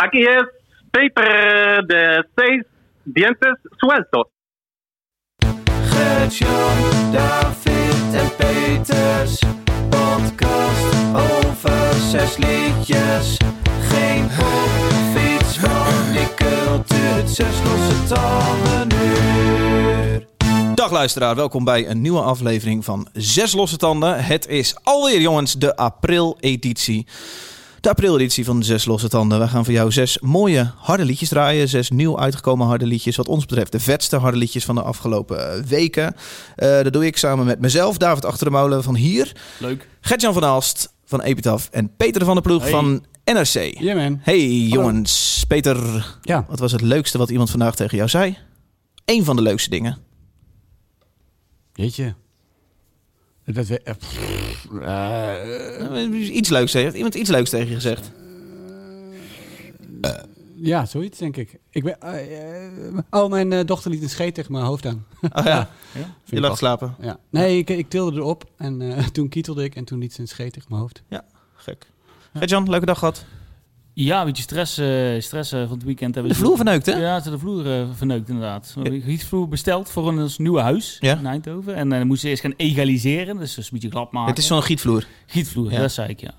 Aquí es Paper de seis dientes sueltos. Gert-Jan, David en Peters. Podcast over zes liedjes. Geen pop, fiets van die cultuur. Zes losse tanden uur. Dag luisteraar, welkom bij een nieuwe aflevering van Zes Losse Tanden. Het is alweer jongens de april-editie. De april-editie van Zes Losse Tanden. We gaan voor jou zes mooie harde liedjes draaien. Zes nieuw uitgekomen harde liedjes. Wat ons betreft de vetste harde liedjes van de afgelopen eh, weken. Eh, dat doe ik samen met mezelf, David Achter de Molen van hier. Leuk. Gertjan van Aalst van Epitaph en Peter van der Ploeg Hey. van NRC. Ja man. Hey jongens, Peter, Ja. wat was het leukste wat iemand vandaag tegen jou zei? Eén van de leukste dingen. Jeetje. Dat we, eh, eh, Eh, Iets leuks. Heeft iemand iets leuks tegen je gezegd? ja, zoiets denk ik. ik ben, eh, eh, oh, mijn eh, dochter liet een scheet tegen mijn hoofd aan. Oh ja, je lag slapen. Ja. Nee, ik, ik tilde erop en eh, toen kietelde ik en toen liet ze een scheet tegen mijn hoofd. Gek. Gert-Jan, leuke dag gehad. Ja, een beetje stress, eh, stress eh, van het weekend. Hebben De vloer verneukt, hè? Ja, ze hebben de vloer eh, verneukt inderdaad. We hebben gietvloer besteld voor ons nieuwe huis Ja. in Eindhoven. En dan moesten ze eerst gaan egaliseren, dus een beetje glad maken. Het is zo'n gietvloer. Gietvloer, Ja. dat zei ik, ja.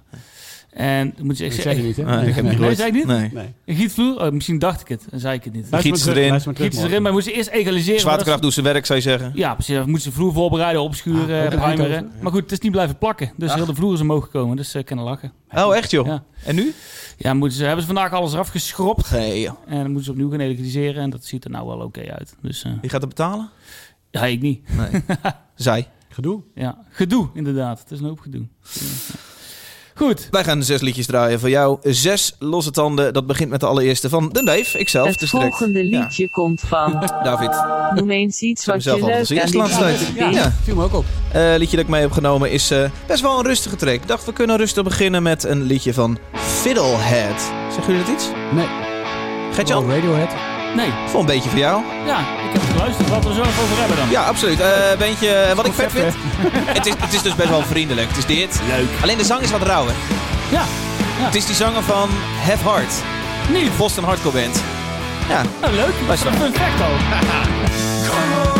En dan moeten ze Dat eerst... zei je niet, hè? Ah, ik heb niet Nee, zei ik niet? Nee. Nee. Een gietvloer? Oh, misschien dacht ik het. Dan zei ik het niet. Giet maar erin. Giet ze erin, maar we moesten eerst egaliseren. Zwaartekracht doet zijn werk, zou je zeggen. Ja, precies. We moesten de vloer voorbereiden, opschuren, Ah, eh, primeren. Ja. Maar goed, het is niet blijven plakken. Dus Ach. heel de vloer is omhoog gekomen. Dus ik kan er lachen. Oh, echt joh? Ja. En nu? Ja, moeten ze, hebben ze vandaag alles eraf geschropt. Nee, joh. En dan moeten ze opnieuw gaan egaliseren. En dat ziet er nou wel oké uit. Dus eh, Wie gaat het betalen? ja, ik niet. Nee. Zij. Gedoe. Ja, gedoe inderdaad. Het is een hoop gedoe. Goed. Wij gaan zes liedjes draaien voor jou. Zes losse tanden. Dat begint met de allereerste van de neef. Ikzelf. Het dus direct. volgende Ja. liedje komt van. David. Noem eens iets wat je al leuk aan vindt. Ja. Viel me ook op. Eh, liedje dat ik mee heb genomen is eh, best wel een rustige track. Ik dacht, we kunnen rustig beginnen met een liedje van Fiddlehead. Zeggen jullie dat iets? Nee. Gert-Jan? Oh, Radiohead. Nee. Voor een beetje voor jou. Ja, geluisterd. Laten we zo over hebben dan. Ja, absoluut. Eh beentje, eh, wat ik vet vind. het, is, het is dus best wel vriendelijk. Het is dit. Leuk. Alleen de zang is wat rauwer. Ja. Het is die zanger van Have Heart. Niet. Boston Hardcore Band. Ja, Nou, leuk. Dat is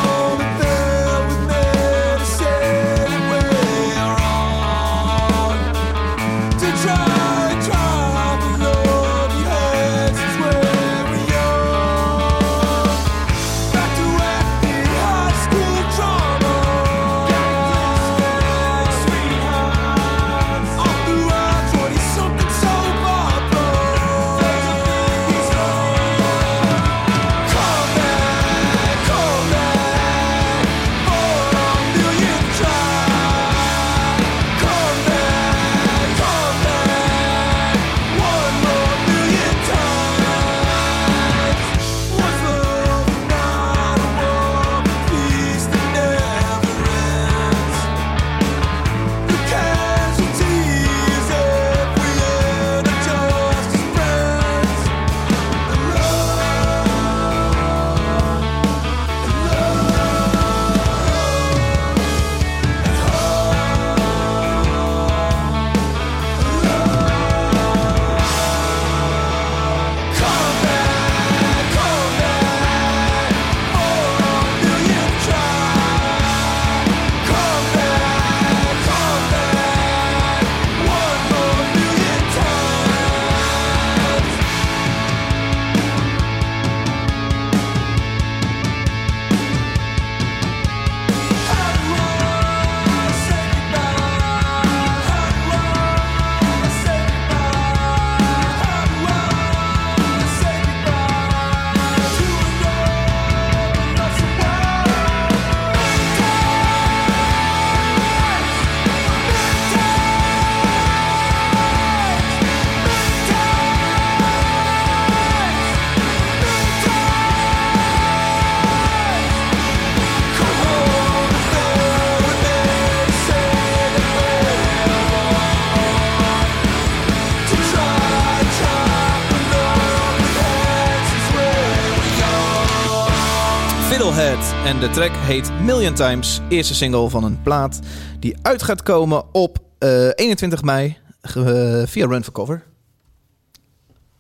En de track heet Million Times. Eerste single van een plaat die uit gaat komen op eh, 21 mei ge- eh, via Run for Cover.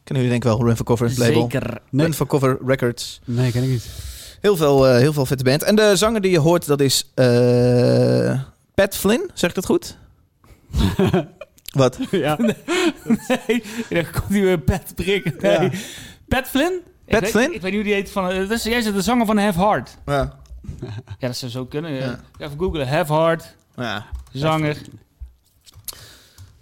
Kennen jullie denk ik wel, Run for Cover label. Zeker. Nee. Run for Cover Records. Nee, ken ik niet. Heel veel, eh, heel veel vette band. En de zanger die je hoort, dat is eh, Pat Flynn. Zeg ik dat goed? Wat? ja. Nee, dan komt hij weer Pat prikken. Nee. Ja. Pat Flynn? Ik Pat weet- Flynn? Ik weet niet hoe die heet. Van, eh, jij zit de zanger van Have Heart. Ja. Ja, dat zou zo kunnen. Ja. Ja. Even googlen. Have Heart, ja. zanger.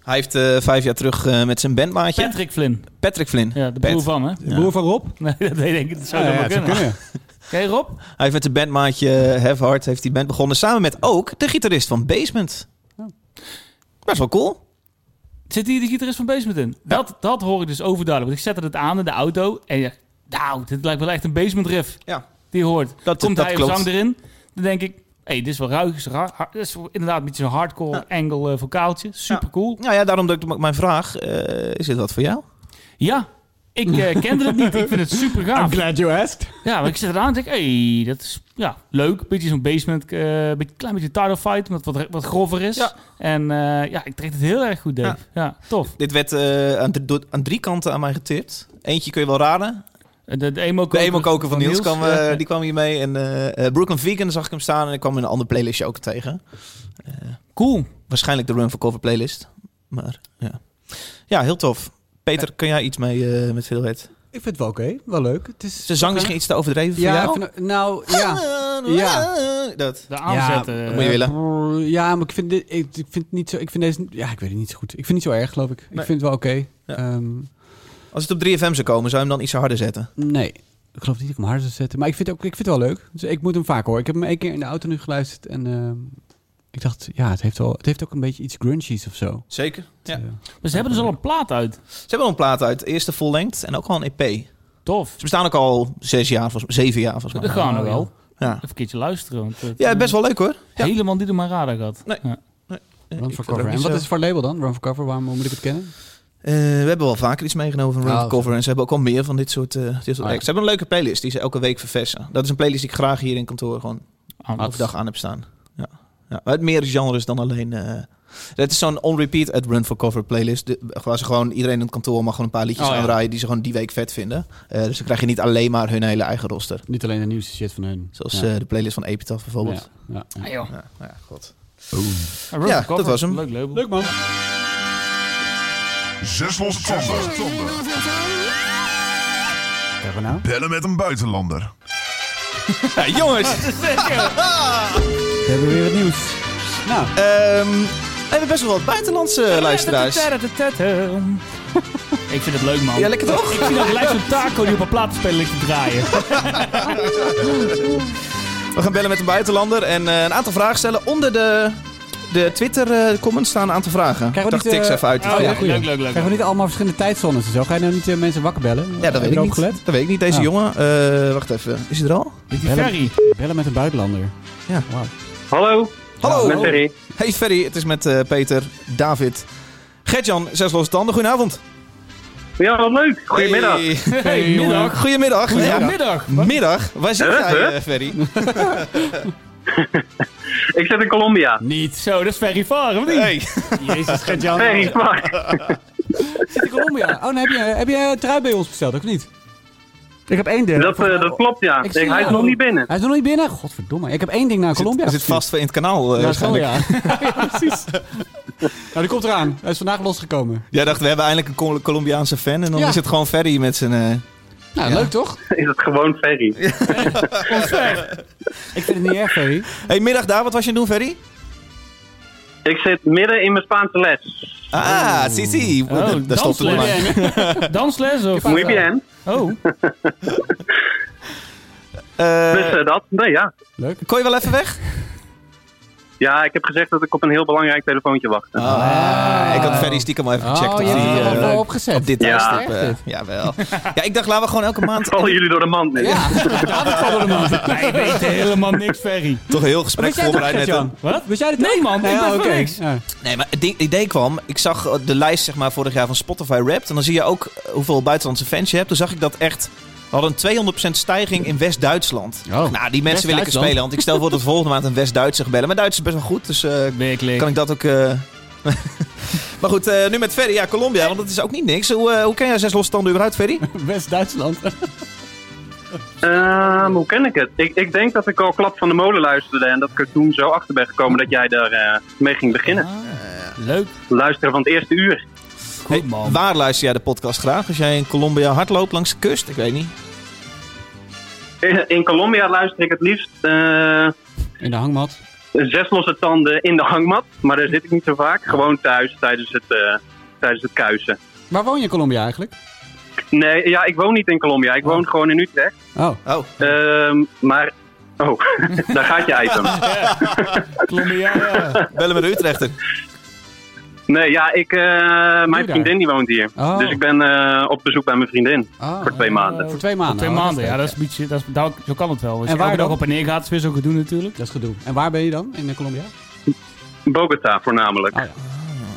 Hij heeft eh, vijf jaar terug eh, met zijn bandmaatje... Patrick Flynn. Patrick Flynn. Ja, de Pat. broer van, hè? De broer van Rob? Nee, dat weet ik. Dat zou Ja, wel kunnen. kunnen. Je Rob? Hij heeft met zijn bandmaatje Have Heart heeft die band begonnen. Samen met ook de gitarist van Basement. Oh. Best wel cool. Zit hier de gitarist van Basement in? Dat, dat hoor ik dus overduidelijk. Want ik zette het aan in de auto en je nou, dit lijkt wel echt een Basement riff. Ja. Die hoort. Dat- Komt dat hij klopt. zang erin, dan denk ik... Hé, hey, dit is wel ruig. is Dit is inderdaad een beetje zo'n hardcore angle eh, vocaaltje. Super cool. Nou ja, daarom dat ik mijn vraag. eh, is dit wat voor jou? Ja, ik eh, kende het niet. Ik vind het super I'm gaaf. glad you asked. Ja, maar ik zit eraan en denk, hé, dat is ja, leuk. Beetje zo'n basement, eh beetje, klein beetje title fight, wat, wat, wat grover is. Ja. En eh, ja, ik trek het heel erg goed, Dave. Ja, tof. Dit werd eh, aan, aan drie kanten aan mij getipt. Eentje kun je wel raden. De, de emo De koker, emo-koker van Niels, kwam, eh, ja. die kwam hier mee. En eh, eh, Brooklyn Vegan zag ik hem staan. En ik kwam in een andere playlistje ook tegen. Cool. Waarschijnlijk de Run for Cover playlist. Maar ja. Ja, heel tof. Peter, kun jij iets mee eh, met Veelheid? Ik vind het wel oké. Wel leuk. Het is Zijn zang misschien iets te overdreven voor Ja, jou? ik vind- nou, ja. Ja. Dat. De aanzetten. dat eh, moet je willen. Ja, maar ik vind, dit, ik, ik vind het niet zo... Ik vind deze... Ja, ik weet het niet zo goed. Ik vind het niet zo erg, geloof ik. Ik vind het wel oké. Ja. Ehm, Als het op 3FM zou komen, zou je hem dan iets harder zetten? nee. Ik geloof niet dat ik hem harder zou zetten. Maar ik vind, het ook, ik vind het wel leuk. Dus ik moet hem vaak horen. Ik heb hem één keer in de auto nu geluisterd. En ehm, ik dacht, ja, het heeft, wel, het heeft ook een beetje iets grungies of zo. Zeker. Ja. Eh, Maar ze hebben dus al een plaat uit. Ze hebben al een plaat uit. Eerste full length en ook gewoon een EP. Tof. Ze bestaan ook al zes jaar, volgens, zeven jaar volgens We mij. gaan er Oh, wel. Ja. Even een keertje luisteren. Want het, ja, eh, best wel leuk hoor. Ja. Helemaal niet op mijn radar gehad. Nee. Ja. Run for Cover. En wat is het voor label dan? Run for Cover, waarom moet ik het kennen? Eh, we hebben wel vaker iets meegenomen van Run Ah, for Cover. En ze hebben ook al meer van dit soort, eh, dit soort Ah, ja. Ze hebben een leuke playlist die ze elke week verversen. Dat is een playlist die ik graag hier in kantoor gewoon Ah, overdag aan heb staan. Ja. Ja. Het meer genres dan alleen... eh, het is zo'n on-repeat at Run for Cover playlist. De- waar ze gewoon, iedereen in het kantoor mag gewoon een paar liedjes Oh, ja. aandraaien die ze gewoon die week vet vinden. Eh, dus dan krijg je niet alleen maar hun hele eigen roster. Niet alleen de nieuwste shit van hun. Zoals ja. eh, de playlist van Epitaph bijvoorbeeld. Ja, ja, ja. Ah, joh. Ja, ja, god. Run Ja, for Cover. dat was hem. Leuk label. Leuk man. Zes losse tanden. Nou? Bellen met een buitenlander. Ja, jongens, We hebben weer wat nieuws. Nou, ehm, we hebben best wel wat buitenlandse luisteraars. Ik vind het leuk, man. Ja, lekker toch? Ik zie dan gelijk zo'n taco die op een platenspeler ligt te draaien. We gaan bellen met een buitenlander en eh, een aantal vragen stellen. Onder de, de Twitter-comments staan een aantal vragen. Krijgen we ik dacht, niet, eh, even uit. oh, ja, ja, ja, goeie. leuk, leuk, leuk. krijgen we niet allemaal verschillende tijdzones en zo? Ga je nou niet eh, mensen wakker bellen? dat Heb weet ik niet. gelet? Dat weet ik niet. Deze Ja. jongen, eh, wacht even. Is hij er al? Met die Bellen- ferry. Bellen met een buitenlander. Ja. Wauw. Hallo, Hallo. met Ferry. Hey Ferry, het is met eh, Peter, David, Gertjan, zes losse tanden. Goedenavond. Ja, wat leuk. Goedemiddag. Hey. Hey, Goedemiddag. Goedemiddag. Goedemiddag. Ja. Middag. Waar zit jij, eh, Ferry? Ik zit in Colombia. Niet. Zo, dat is ferry varen, of niet? Hey. Jezus, Gert-Jan. Ferry. Zit in Colombia. Oh, dan heb je, heb je een trui bij ons besteld, of niet? Ik heb één ding. Dat, eh, dat klopt, ja. Ik zie hij is nog niet binnen. Hij is nog niet binnen? Godverdomme. Ik heb één ding naar Colombia Hij zit vast in het kanaal eh, Ja, dat is wel, waarschijnlijk. ja. ja, precies. Nou, die komt eraan. Hij is vandaag losgekomen. Jij dacht, we hebben eindelijk een Col- Colombiaanse fan. En dan Ja. is het gewoon Ferry met zijn... eh, Nou, Ja. leuk toch? Is het gewoon Ferry. Ik vind het niet erg, Ferry. Hey, middag daar. Wat was je aan het doen, Ferry? Ik zit midden in mijn Spaanse les. Ah, si, si. Oh, Daar stopt het dansles. maar. Dansles of... Muy bien. Oh, Eh, Dus eh, dat, nee ja. Leuk. kon je wel even weg? Ja, ik heb gezegd dat ik op een heel belangrijk telefoontje wacht. Ah, ik had Ferry stiekem al even gecheckt. Oh, of je hebt die, er eh, wel opgezet. op dit Ja. tijdstip. eh, jawel. Ja, ik dacht, laten we gewoon elke maand Vallen jullie door de mand nu? Ja, dat valt er man. wij weten helemaal niks, ferry. toch een heel gesprek voorbereid hem. Gert-Jan? Wat? Wist jij het Nee, man, ik ben ja, oké. niks. Ja. Nee, maar het idee kwam, ik zag de lijst zeg maar, vorig jaar van Spotify Wrapped. En dan zie je ook hoeveel buitenlandse fans je hebt. Toen zag ik dat echt... We hadden een 200% stijging in West-Duitsland. Oh. Nou, die mensen wil ik eens spelen. Want ik stel voor dat we volgende maand een West-Duitser gebellen. Maar Duits is best wel goed, dus eh, kan ik dat ook... eh, Maar goed, eh, nu met Ferry. Ja, Colombia, want dat is ook niet niks. Hoe, eh, hoe ken jij zes losse tanden überhaupt, Ferry? West-Duitsland. Ehm, hoe ken ik het? Ik, ik denk dat ik al Klap van de Molen luisterde en dat ik er toen zo achter ben gekomen dat jij daar eh, mee ging beginnen. Ah, leuk. Luisteren van het eerste uur. Goed, man. Waar luister jij de podcast graag? Als jij in Colombia hard loopt langs de kust? Ik weet niet. In, in Colombia luister ik het liefst eh, In de hangmat. zes losse tanden in de hangmat, maar daar zit ik niet zo vaak. Gewoon thuis tijdens het, eh, tijdens het kuisen. Waar woon je in Colombia eigenlijk? Nee, ja, ik woon niet in Colombia. Ik woon gewoon in Utrecht. Oh, Oh, Ehm, maar, oh, daar gaat je item. Colombia, bellen met de Utrechter. Nee, ja, ik, eh, mijn vriendin die woont hier. Oh. Dus ik ben eh, op bezoek bij mijn vriendin. Ah, voor twee maanden. Voor twee maanden. Twee oh, maanden, ja, dat is een beetje, dat is, zo kan het wel. Als En waar dan? op en neer gaat, is weer zo gedoe natuurlijk. Dat is gedoe. En waar ben je dan in Colombia? Bogota voornamelijk. Ah ja.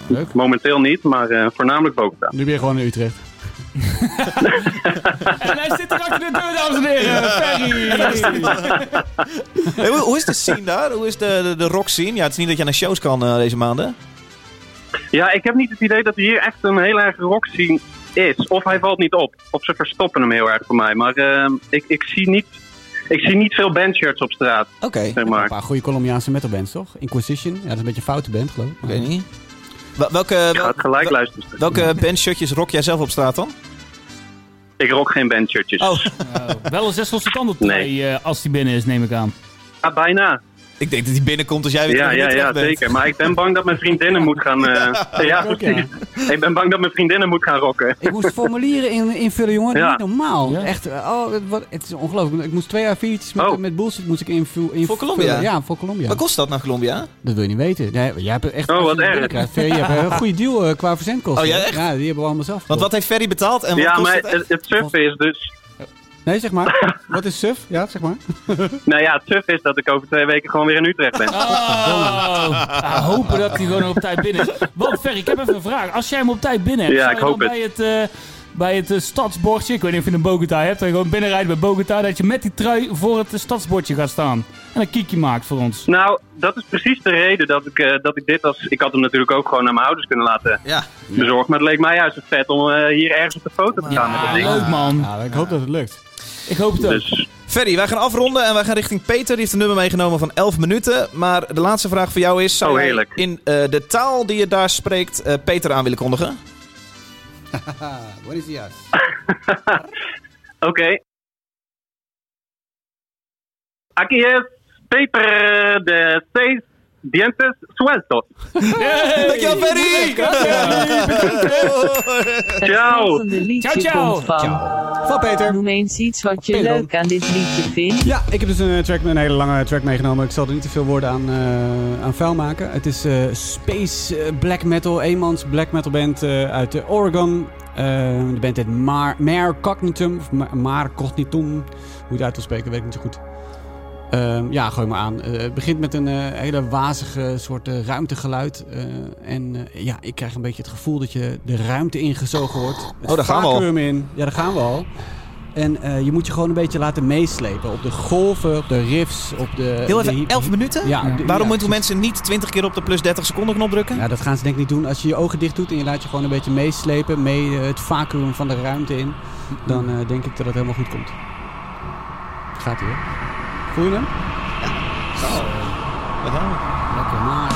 Leuk. Momenteel niet, maar eh, voornamelijk Bogota. Nu ben je gewoon in Utrecht. En hij zit er achter de deur, dames en heren. Ferry. Hey, hoe, hoe is de scene daar? Hoe is de, de, de rock scene? Ja, het is niet dat je naar shows kan eh, deze maanden. Ja, ik heb niet het idee dat hier echt een heel erg rock scene is. Of hij valt niet op. Of ze verstoppen hem heel erg voor mij. Maar eh, ik, ik, zie niet, ik zie niet veel bandshirts op straat, Oké, zeg Een paar goede Colombiaanse metalbands, toch? Inquisition. Ja, dat is een beetje een foute band, geloof ik. ik weet niet. Wel- Welke, wel- het gelijk wel- luisteren. welke bandshirtjes rock jij zelf op straat dan? Ik rock geen bandshirtjes. Oh, Oh, wel een zes losse tanden trui, eh, als die binnen is, neem ik aan. Ja, bijna. Ik denk dat hij binnenkomt als jij weer Ja, ja, ja, bent. zeker. Maar ik ben bang dat mijn vriendinnen moet gaan... eh, ja, ook, ja. precies. Ik ben bang dat mijn vriendinnen moet gaan rocken. Ik moest formulieren in, invullen, jongen. Ja. Niet normaal. Ja. Echt, eh, oh, het, wat, het is ongelooflijk. Ik moest twee A4'tjes met, Oh. met bullshit moest ik invul, invullen. Voor Colombia? Ja, voor Colombia. Wat kost dat naar Colombia? Dat wil je niet weten. Nee, jij hebt echt Oh, wat erg. Ferry, je hebt een goede deal eh, qua verzendkosten. Oh, ja, echt? Ja, die hebben we allemaal zelf. Want wat heeft Ferry betaald en wat Ja, kost maar het echt? het, is dus... Nee, zeg maar. wat is suf? Ja, zeg maar. Nou ja, het suffe is dat ik over twee weken gewoon weer in Utrecht ben. Oh, ah, hopen dat hij gewoon op tijd binnen is. Want Ferry, ik heb even een vraag. Als jij hem op tijd binnen hebt, Ja, zou ik je dan hoop het. bij het, eh, bij het eh, stadsbordje, ik weet niet of je een Bogota hebt, dat je gewoon binnenrijdt bij Bogota, dat je met die trui voor het eh, stadsbordje gaat staan. En een kiekje maakt voor ons. Nou, dat is precies de reden dat ik, eh, dat ik dit als... Ik had hem natuurlijk ook gewoon naar mijn ouders kunnen laten Ja, bezorgen. Maar het leek mij juist vet om eh, hier ergens op de foto te gaan met dat Ja, ding. leuk man. Ja, ik hoop dat het lukt. Ik hoop het ook. Dus Ferry, wij gaan afronden en wij gaan richting Peter. Die heeft een nummer meegenomen van 11 minuten. Maar de laatste vraag voor jou is... Zou Oh, heerlijk. in eh, de taal die je daar spreekt eh, Peter aan willen kondigen? What is die Oké. Aquí es paper de seis dientes sueltos. Dankjewel, Ferry! Ciao. liedje Ciao, ciao. komt van. Van Peter. Noem eens iets wat je leuk aan dit liedje vindt. Ja, ik heb dus een, track, een hele lange track meegenomen. Ik zal er niet te veel woorden aan, eh, aan vuil maken. Het is eh, Space eh, Black Metal, eenmans black metal band eh, uit Oregon. Eh, de band heet Mar, Mare Cognitum, of Ma- Mare Cognitum. Hoe je het uit wil spreken, weet ik niet zo goed. Ehm, ja, gooi maar aan. Eh, het begint met een eh, hele wazige soort eh, ruimtegeluid. En ja, ik krijg een beetje het gevoel dat je de ruimte ingezogen wordt. Het Oh, daar gaan we al. in. Ja, daar gaan we al. En je moet je gewoon een beetje laten meeslepen. Op de golven, op de riffs, op de... Heel even, hy- 11 minuten? Ja, de- Waarom ja, moeten mensen niet 20 keer op de plus 30 seconden knop drukken? Ja, dat gaan ze denk ik niet doen. Als je je ogen dicht doet en je laat je gewoon een beetje meeslepen, mee het vacuüm van de ruimte in, dan eh, denk ik dat het helemaal goed komt. Gaat ie hoor. Voel je hem? Gaan we. Lekker,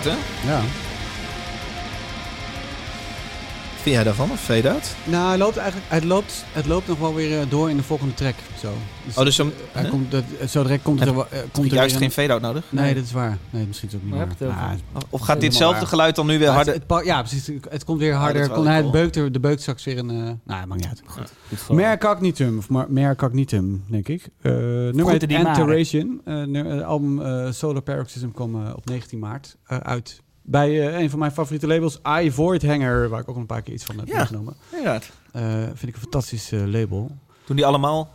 Fade-out, Vind jij daarvan, of fade-out? Nou, hij loopt eigenlijk, het loopt, het loopt nog wel weer eh, door in de volgende track. Zo. Dus, Oh, dus eh, hij komt, dat, zo direct komt, het er, wel- eh, komt er Juist weer geen een- fade-out nodig? Nee, dat is waar. Nee, misschien is het ook niet Waar het? Nou, Of gaat ditzelfde geluid dan nu weer harder? Het, het ja, precies. Het komt weer dat harder. wel Kon hij cool. beukt er, de beukt straks weer een... eh nou, maakt niet uit. Goed verhaal. Mer cognitum, of maar- mer cognitum, denk ik. Eh nummer. Enteration. Eh Het album eh, Solar Paroxysm kwam op 19 maart eh, uit. Bij eh, een van mijn favoriete labels, I Void Hanger, waar ik ook een paar keer iets van heb Ja. Inderdaad. Eh, vind ik een fantastisch eh, label. Doen die allemaal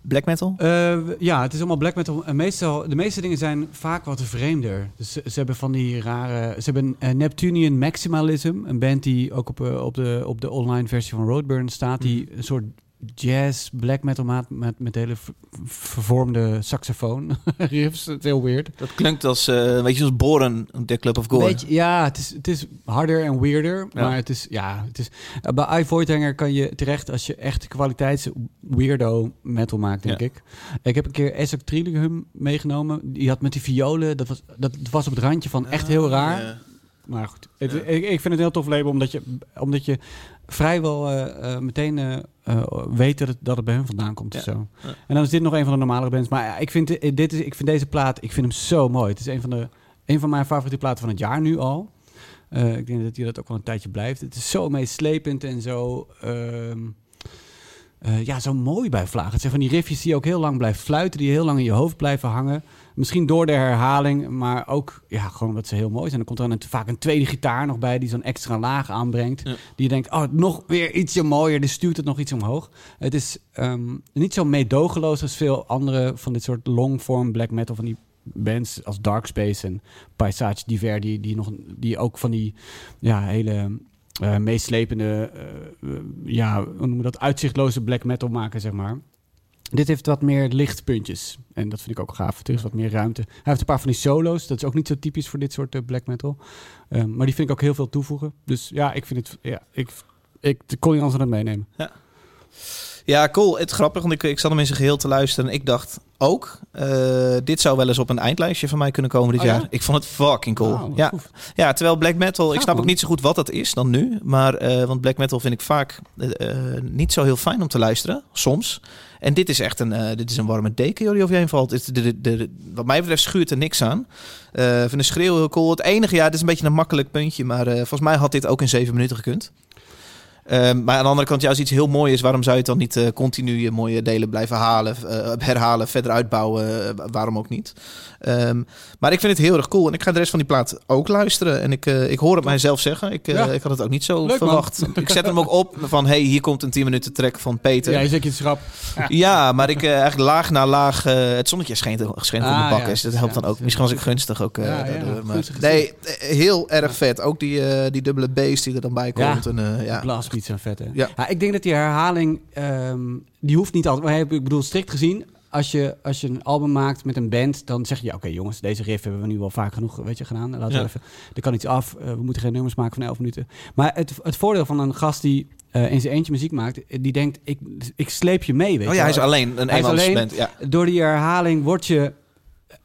black metal? Ja, het is allemaal black metal. En meestal, de meeste dingen zijn vaak wat vreemder. Dus ze, ze hebben van die rare... Ze hebben een Neptunian Maximalism. Een band die ook op, op, de, op de online versie van Roadburn staat. Die een soort jazz, black metal maat met, met hele ver- vervormde saxofoon riffs. Het is heel weird. Dat klinkt als, eh weet je, als Boren, The Club of Gore. Beetje, ja, het is, het is harder en weirder. Ja. Maar het is, ja, het is... eh, bij iVoidhanger kan je terecht als je echt kwaliteits weirdo metal maakt, denk Ja. ik. Ik heb een keer Esok Trillium meegenomen. Die had met die violen, dat was, dat was op het randje van echt heel raar. Ja. Maar goed, het, ik, ik vind het een heel tof label, omdat je, omdat je vrijwel eh, eh, meteen eh, weet dat het, dat het bij hun vandaan komt. Ja. zo. Ja. En dan is dit nog een van de normalere bands. Maar ik vind, dit is, ik vind deze plaat, ik vind hem zo mooi. Het is een van, de, een van mijn favoriete platen van het jaar nu al. Ik denk dat hij dat ook wel een tijdje blijft. Het is zo meeslepend en zo... ehm, eh, ja, zo mooi bij Vlaag. Het zijn van die riffjes die ook heel lang blijft fluiten, die heel lang in je hoofd blijven hangen. Misschien door de herhaling, maar ook ja, gewoon omdat ze heel mooi zijn. Dan komt er een, vaak een tweede gitaar nog bij die zo'n extra laag aanbrengt. Ja. Die je denkt, oh, nog weer ietsje mooier. Dus stuurt het nog iets omhoog. Het is ehm, niet zo meedogenloos als veel andere van dit soort longform black metal van die bands als Dark Space en Paisage Diver, die, die, nog, die ook van die ja, hele eh, meeslepende, eh, eh, ja, hoe noemen we dat, uitzichtloze black metal maken, zeg maar. Dit heeft wat meer lichtpuntjes. En dat vind ik ook gaaf. Er is wat meer ruimte. Hij heeft een paar van die solo's. Dat is ook niet zo typisch voor dit soort eh, black metal. Um, maar die vind ik ook heel veel toevoegen. Dus ja, ik vind het... Ja, ik, ik kon je anders aan het meenemen. Ja, cool. Het grappig, want ik, ik zat hem in zijn geheel te luisteren. En ik dacht ook, uh, dit zou wel eens op een eindlijstje van mij kunnen komen dit oh, jaar. Ja? Ik vond het fucking cool. Oh, ja. ja, terwijl black metal, ik snap man. ook niet zo goed wat dat is dan nu. Maar, uh, want black metal vind ik vaak uh, niet zo heel fijn om te luisteren, soms. En dit is echt een, uh, dit is een warme deken joh, die over je heen valt. De, de, wat mij betreft schuurt er niks aan. Uh, vind de schreeuw heel cool. Het enige, ja, dit is een beetje een makkelijk puntje. Maar uh, volgens mij had dit ook in zeven minuten gekund. Um, maar aan de andere kant, ja, als iets heel mooi is, waarom zou je het dan niet uh, continu je mooie delen blijven halen, uh, herhalen, verder uitbouwen? Uh, waarom ook niet? Um, maar ik vind het heel erg cool en ik ga de rest van die plaat ook luisteren. En ik, ik hoor het mijzelf zeggen. Ik, ja. ik had het ook niet zo Leuk, verwacht. ik zet hem ook op van, hey, hier komt een 10 minuten track van Peter. Ja, je zet je het schrap. Ja, ja maar ik eigenlijk laag na laag, het zonnetje schijnt, schijnt ah, op mijn bak. Ja, dus dat helpt dan ook. Misschien was ik gunstig ook. Daardoor, maar, nee, heel erg vet. Ook die, die dubbele bass die er dan bij komt. En, ja. Zijn vet, hè? Ja. ja. ik denk dat die herhaling, um, die hoeft niet altijd... Maar ik bedoel, strikt gezien, als je, als je een album maakt met een band, dan zeg je, oké okay, jongens, deze riff hebben we nu wel vaak genoeg weet je, gedaan. Laten we even, er kan iets af, uh, we moeten geen nummers maken van 11 minuten. Maar het, het voordeel van een gast die uh, in zijn eentje muziek maakt, die denkt, ik, ik sleep je mee, weet oh ja, hij is alleen, een eenmansband. Ja. Door die herhaling wordt je...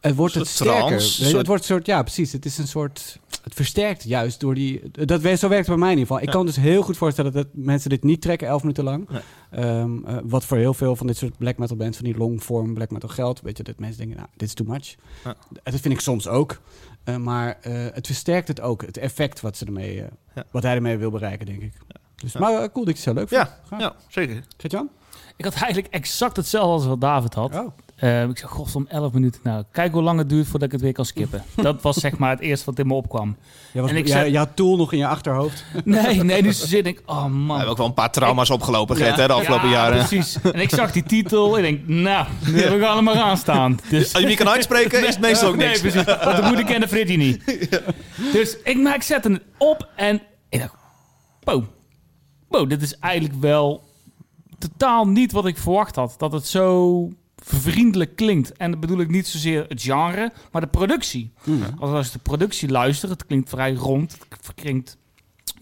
Het wordt het sterker. soort- Het wordt een soort, ja, precies. Het is een soort. Het versterkt juist door die. Dat, we- zo werkt het bij mij in ieder geval. Ik Ja. kan dus heel goed voorstellen dat mensen dit niet trekken, elf minuten lang. Nee. Ehm, eh, wat voor heel veel van dit soort black metal bands, van die longform black metal geldt. Weet je, dat mensen denken, nou, dit is too much. Ja. Dat vind ik soms ook. Eh, maar eh, het versterkt het ook, het effect wat, ze ermee, eh, Ja. wat hij ermee wil bereiken, denk ik. Dus, Ja. Maar eh, cool dat je het zo leuk vindt. Ja, zeker. Gert-Jan? Ik had eigenlijk exact hetzelfde als wat David had. Oh. Eh, ik zeg, goh, om 11 minuten. Nou, kijk hoe lang het duurt voordat ik het weer kan skippen. dat was zeg maar het eerste wat in me opkwam. Jij was, En ik zei- je had Tool nog in je achterhoofd. Nee, nee, dus zit ik, oh We man. hebben ook wel een paar trauma's opgelopen, Gert, hè, de afgelopen Ja, jaren. precies. En ik zag die titel en ik denk, nou, we gaan er maar aan staan. Dus, Als je hem niet kan uitspreken, is het meestal ook niks. Nee, precies. Want de moeder kende Freddy niet. Dus ik, maar ik zette het op en ik dacht. Wow, dit is eigenlijk wel totaal niet wat ik verwacht had. Dat het zo vriendelijk klinkt. En dat bedoel ik niet zozeer het genre, maar de productie. Als, als je de productie luistert, het klinkt vrij rond. Het klinkt,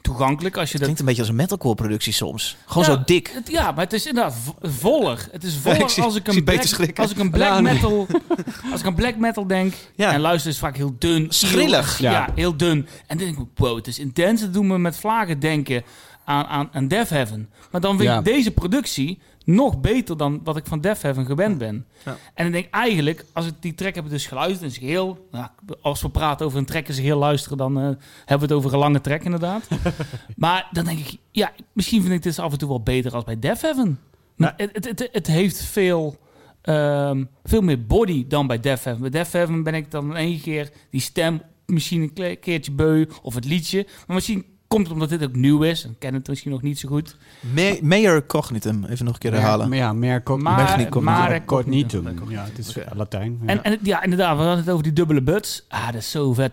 toegankelijk als je dat... Klinkt een beetje als een metalcore productie soms. Gewoon Ja, zo dik. het- ja, maar het is inderdaad vo- voller. Het is voller zie- als ik ik een black, als ik een black metal, als ik een black metal denk Ja. en luister is vaak heel dun, Schrillig. Ja. Ja. heel dun. En dan denk ik, wow, het is intens. Het doet me met vlagen denken aan, aan, aan Death Heaven. Maar dan vind Ja. ik deze productie nog beter dan wat ik van Death Heaven gewend ben. Ja. En dan denk ik eigenlijk, als ik die track heb dus geluisterd in zijn geheel, nou, als we praten over een track in zijn geheel luisteren, dan eh, hebben we het over een lange track inderdaad. maar dan denk ik, ja, misschien vind ik dit af en toe wel beter als bij Death Heaven. Maar het, het, het, het heeft veel, ehm, veel meer body dan bij Death Heaven. Bij Death Heaven ben ik dan in één keer die stem misschien een keertje beu of het liedje. Maar misschien komt omdat dit ook nieuw is. En ken het misschien nog niet zo goed. Me- Meyer cognitum. Even nog een keer herhalen. Maar ja, meer co- Maar- Mechanic- maar- cognitum. Ja, het is eh, Latijn. Ja. En, en ja, inderdaad, we hadden het over die dubbele buts. Ah, dat is zo vet.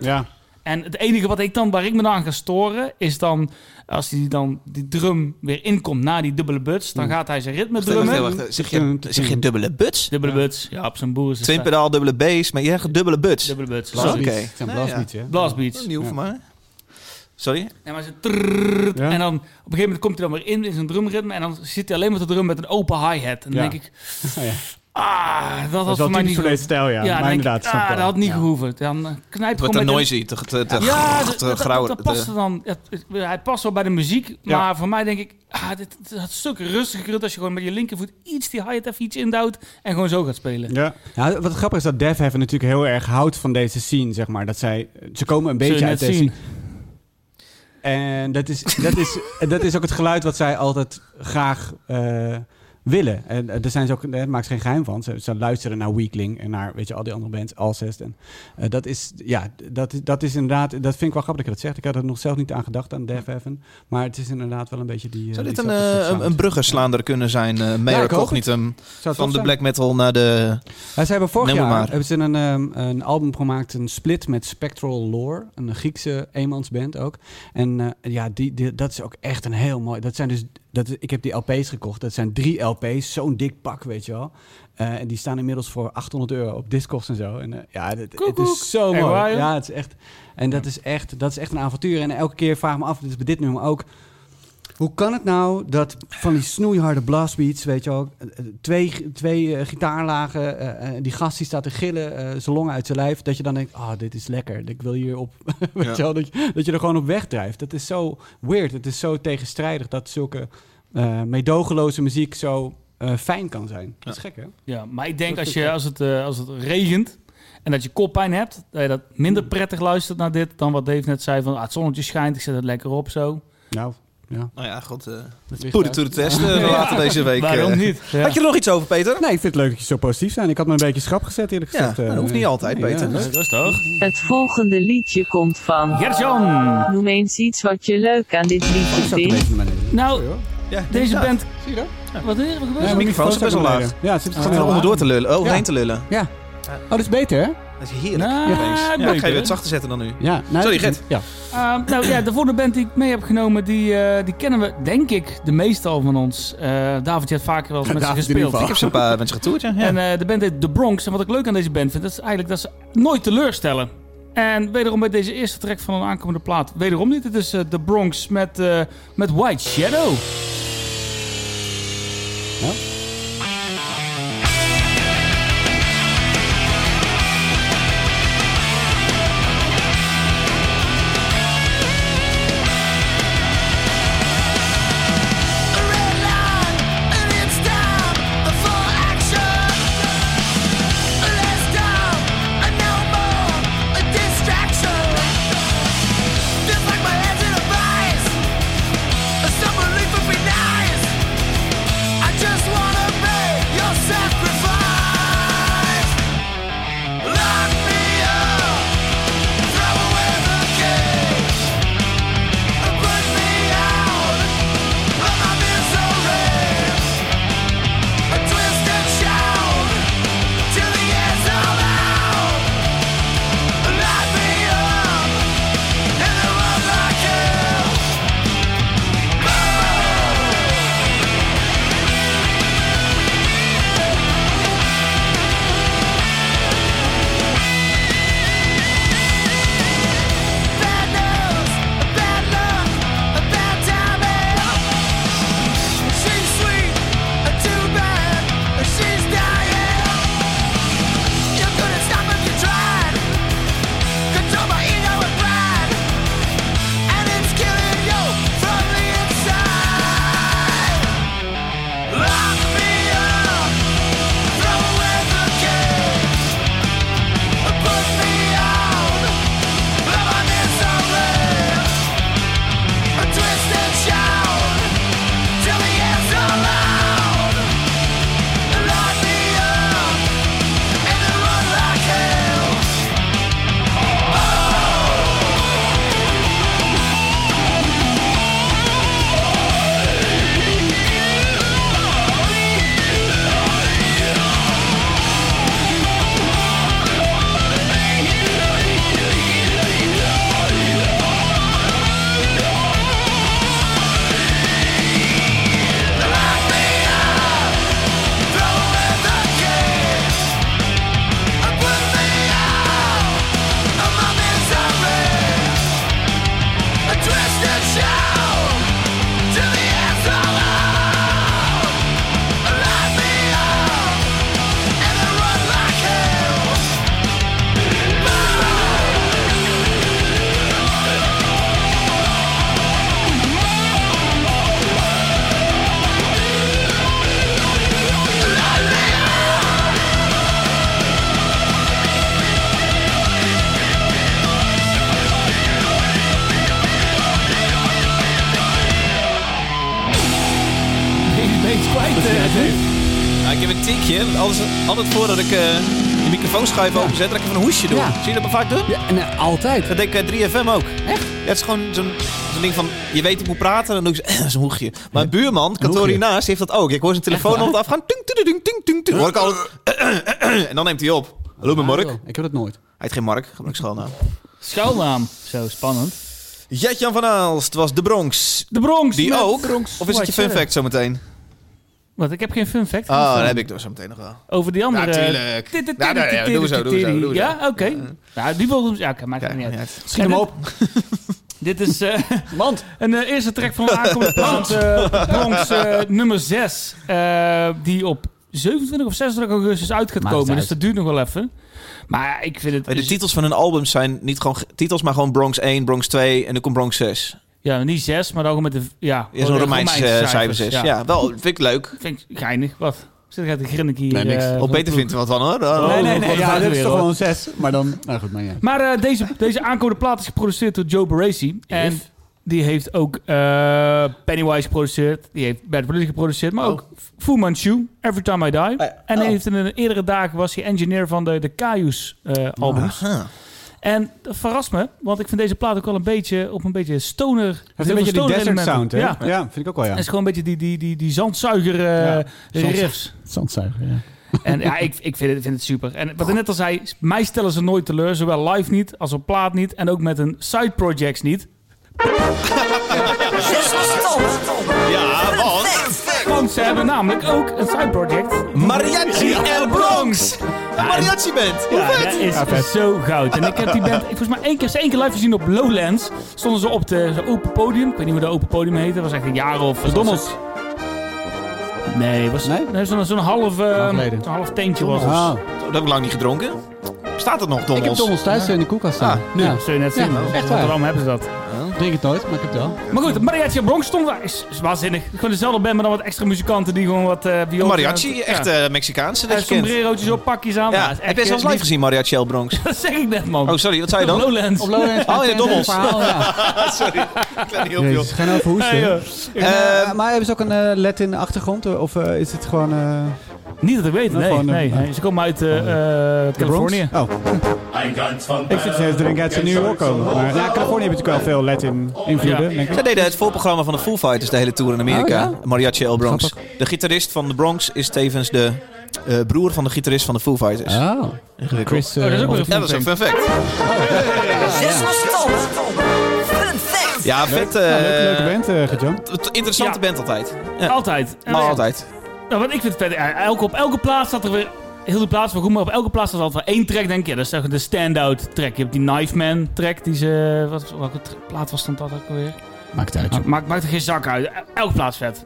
Ja. En het enige wat ik dan, waar ik me dan aan ga storen, is dan als die dan die drum weer inkomt na die dubbele buts, dan gaat hij zijn ritme drummen. wacht. Zeg je, zeg je dubbele buts? Dubbele buts, ja, op zijn boer Twin pedaal, dubbele bass, maar je zegt dubbele buts. Dubbele buts. Oké. Ja? Blastbeats. Nieuw Ja. voor mij. Sorry? En, Ja. dan op een gegeven moment komt hij dan weer in in zijn drumritme en dan zit hij alleen maar te drum met een open hi-hat. En dan Ja. denk ik, ja. ah, dat voor mij niet voor deze stijl, ja. Ja, inderdaad, ik, dat had niet Ja. gehoeven. Dan Het wordt gewoon met een- noisy, te, te, Ja, dat, dan. Het, het- hij past wel bij de muziek. Ja. Maar voor mij denk ik, ah, dit, dit had stuk rustiger als je gewoon met je linkervoet iets die hi-hat even iets indouwt en gewoon zo gaat spelen. Ja. ja, wat grappig is dat Dev Heaven natuurlijk heel erg houdt van deze scene, zeg maar. Dat zij, ze komen een beetje uit deze. En dat is, dat, is, dat is ook het geluid wat zij altijd graag eh, willen. En eh, daar zijn ze ook, daar maakt ze geen geheim van. Ze, ze luisteren naar Weakling en naar weet je, al die andere bands, Alcest. En eh, dat is, ja, dat, is- dat is inderdaad, dat vind ik wel grappig dat je dat zegt. Ik had er nog zelf niet aan gedacht, aan Dev Heaven. Maar het is inderdaad wel een beetje die... eh, Zou dit een, een, bruggenslaander kunnen zijn? eh Meyer Ja, cognitum. Van de zijn? black metal naar de... Ja, ze hebben vorig jaar maar. hebben ze een, ehm, een album gemaakt, een split met Spectral Lore, een Griekse eenmansband ook. En ja, die, die, dat is ook echt een heel mooi. Dat zijn dus, dat, is- ik heb die LP's gekocht. Dat zijn drie LP's, zo'n dik pak, weet je wel. Eh, en die staan inmiddels voor 800 euro op Discogs en zo. En eh, ja, het, is zo mooi. ja, het is echt. En dat is echt, dat is echt een avontuur. En elke keer vraag ik me af, dit is bij dit nummer ook. Hoe kan het nou dat van die snoeiharde blastbeats, weet je wel, eh, eh, twee, twee eh, gitaarlagen, die gast die staat te gillen, eh zijn longen uit zijn lijf, dat je dan denkt, ah, dit is lekker, ik wil hier op, weet Ja. je wel, dat je, dat je er gewoon op wegdrijft. Dat is zo weird, het is zo tegenstrijdig dat zulke eh meedogenloze muziek zo eh, fijn kan zijn. Dat is gek, hè? Ja, maar ik denk als, je, als, het, eh, als het regent en dat je koppijn hebt, dat je dat minder prettig luistert naar dit dan wat Dave net zei van ah, het zonnetje schijnt, ik zet het lekker op zo. Nou, ja. Nou ja, goed. eh Put it daar. to the test eh, later deze week. Waarom eh. niet? Ja. Had je er nog iets over, Peter? Nee, ik vind het leuk dat je zo positief zijn. Ik had me een beetje schrap gezet, eerlijk Ja, gezegd. dat eh, hoeft niet altijd, nee, Peter. ja, leuk. Rustig. Het volgende liedje komt van. Gert-Jan! Noem eens iets wat je leuk aan dit Oh, liedje een vindt. Nou, deze band... Zie je dat? Wat is er? Wat gebeurt Ja, er? de microfoon is best wel laag. Ja, het zit Zit gewoon er heel onderdoor te lullen. Oh, Ja. heen te lullen. Ja. Oh, dat is beter, hè? Dat is heerlijk. Nou. Ja, ik ga je het zachter zetten dan nu. Ja. nou, Sorry, Gert. Ja. Ehm, nou ja, de volgende band die ik mee heb genomen, die, eh, die kennen we, denk ik, de meeste al van ons. Eh, David, je hebt vaker wel eens met ze gespeeld. Ik heb ze een paar mensen getoerd, ja. ja. En eh, de band heet The Bronx. En wat ik leuk aan deze band vind, dat is eigenlijk dat ze nooit teleurstellen. En wederom bij deze eerste track van een aankomende plaat. Wederom niet, het is eh, The Bronx met, eh, met White Shadow. I microfoonschuif openzet, dat ik even een hoesje doe. Ja. Zie je dat me vaak doen? Ja, en eh, altijd. Dat deed ik eh, 3FM ook. Echt? Ja, het is gewoon zo'n zo'n ding van, je weet ik moet praten, dan doe ik zo- zo'n hoegje. Maar een buurman, kantoor hiernaast, heeft dat ook. Ik hoor zijn telefoon altijd afgaan. Ting, ting, ting. Hoor ik altijd... en dan neemt hij op. Hallo, mijn Mark. Ik heb dat nooit. Hij heet geen Mark, gebruik schuilnaam. Schuilnaam. Zo, spannend. Jetjan van Aalst was de Bronx. De Bronx. Die ook? Bronx Of is het je fun fact zometeen? Wat, ik heb geen fun fact. Oh, dat heb ik dus zometeen nog wel. Over die andere... Natuurlijk. Dit, zo, doen we dit, zo, zo. Ja, oké. Ja, die wilde... Ja, oké, maakt het niet uit. Schiet hem op. Dit is eh, Mand. een eh, eerste track van de aankomende plaat. eh Bronx eh, nummer 6. die op 27 of 26 augustus uit gaat Maakt komen. Dus dat duurt nog wel even. Maar ja, ik vind het... De titels van hun albums zijn niet gewoon ge- titels, maar gewoon Bronx 1, Bronx 2 en nu komt Bronx 6. Ja, niet 6, maar dan gewoon met de... Ja, Ja, zo'n de Romeinse eh, cijfer 6. Ja. Ja. wel, vind ik leuk. Vind ik geinig. Wat? Zit jij te grinnik hier? Nee, niks. eh, Of van Peter de vindt er wat van hoor. Dan- Oh, nee, nee, nee. een Ja, dit is toch gewoon zes. Maar dan... Nou goed, maar ja. Maar eh, deze, deze aankomende plaat is geproduceerd door Joe Baresi. En If. die heeft ook eh, Pennywise geproduceerd. Die heeft Bad Religion geproduceerd. Maar Oh. ook Fu Manchu, Every Time I Die. En oh. heeft in de eerdere dagen was hij engineer van de, de Cayus eh, albums. Aha. En dat verrast me, want ik vind deze plaat ook wel een beetje op een beetje stoner. Het is een beetje die desert elementen. sound, hè? Ja. Ja, vind ik ook wel, ja. Het is gewoon een beetje die, die, die, die zandzuiger eh, Ja, zand- riffs. Zandzuiger, ja. En ja, ik, ik vind, het, vind het super. En wat ik net al zei, mij stellen ze nooit teleur. Zowel live niet, als op plaat niet. En ook met hun side projects niet. Ja, wat? Want ze hebben namelijk ook een side project. Mariachi El Bronx. Een mariachi band. Hoe Ja, vet? dat is Ja, zo goud. En ik heb die band, ik volgens mij één keer, één keer live gezien op Lowlands. Stonden ze op de open podium. Ik weet niet hoe dat open podium heette. Dat was echt een jaar of... De Dommels. Nee, was, Nee? nee? zo'n zo'n half, zo'n half teentje was het. Ah, Dat heb ik lang niet gedronken. Staat het nog, ik heb Dommels? Dommels thuis in de koelkast staan. Ah, Nu, ja. zul je net zien. Ja, echt waar. Waarom hebben ze dat? Drink het nooit, maar ik heb het wel. Maar goed, Mariachi Bronx stond daar. Is, is waanzinnig. Gewoon dezelfde band, maar dan wat extra muzikanten die gewoon wat... eh Een viool- mariachi, Ja. echt eh Mexicaanse dat Eh, je sombrerootjes op, pakjes aan. Ja, heb jij zelfs live gezien, Mariachi El Bronx? Dat zeg ik net, man. Oh, sorry, wat zei je dan? Lowlands. Op Lowlands. Oh, in de Dommels. Verhaal, ja. sorry, ik niet geen. Nee, joh. En, eh, Eh, maar hebben ze ook een eh Latin achtergrond? Of is het gewoon... eh Niet dat ik weet, nee. gewoon, eh, nee, eh, nee. Ze komen uit eh, eh, de Californië. Oh. Ik zit steeds te denken uit ze New York komen. Maar ja, Californië heeft natuurlijk wel veel Latin invloeden, Ja. denk ik. Zij deden het voorprogramma van de Foo Fighters de hele tour in Amerika. Oh, ja? Mariachi El Bronx. Grappig. De gitarist van de Bronx is tevens de eh, broer van de gitarist van de Foo Fighters. Oh. Chris... eh, Oh, dat is ook weer Ja, dat is een fun fact. Ja, vet. eh, ja, leuke, leuke band, eh Interessante Ja. band altijd. Ja, Altijd. Altijd. Nou, wat ik vind het vet. ja, Elke, op elke plaats staat er weer... Heel de plaats wel goed, maar op elke plaats staat altijd wel één track, denk ik. Ja, dat is echt de stand-out track. Je hebt die Knife Man track, die ze... Wat, welke plaat was dan dat ook alweer? Maakt het uit. Maakt, maakt, maakt er geen zak uit. Elke plaats vet.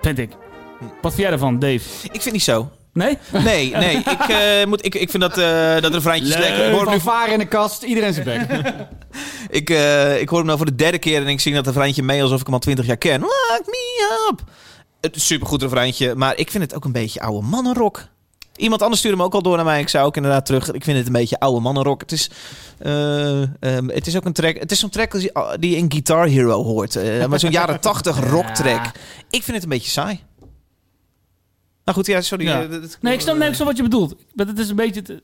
Vind ik. Wat vind jij ervan, Dave? Ik vind niet zo. Nee? Nee, nee. Ik, eh, moet, ik, ik vind dat, eh dat refreintje Leuk. slecht. Ik hoor, nu, Van varen in de kast, iedereen zijn bek. ik, eh, ik hoor hem nou voor de derde keer en ik zing dat refreintje mee alsof ik hem al twintig jaar ken. Lock me up. Het is supergoed refreintje, maar ik vind het ook een beetje oude mannenrock. Iemand anders stuurde hem ook al door naar mij. Ik zou ook inderdaad terug. Ik vind het een beetje oude mannenrock. Het is, eh, ehm, het is ook een track. Het is zo'n track die, in Guitar Hero hoort. eh, maar zo'n jaren tachtig rock track. Ik vind het een beetje saai. Nou goed, ja, sorry. Ja. eh, Nee, ik snap, nee, ik snap wat je bedoelt. Maar het is een beetje... te-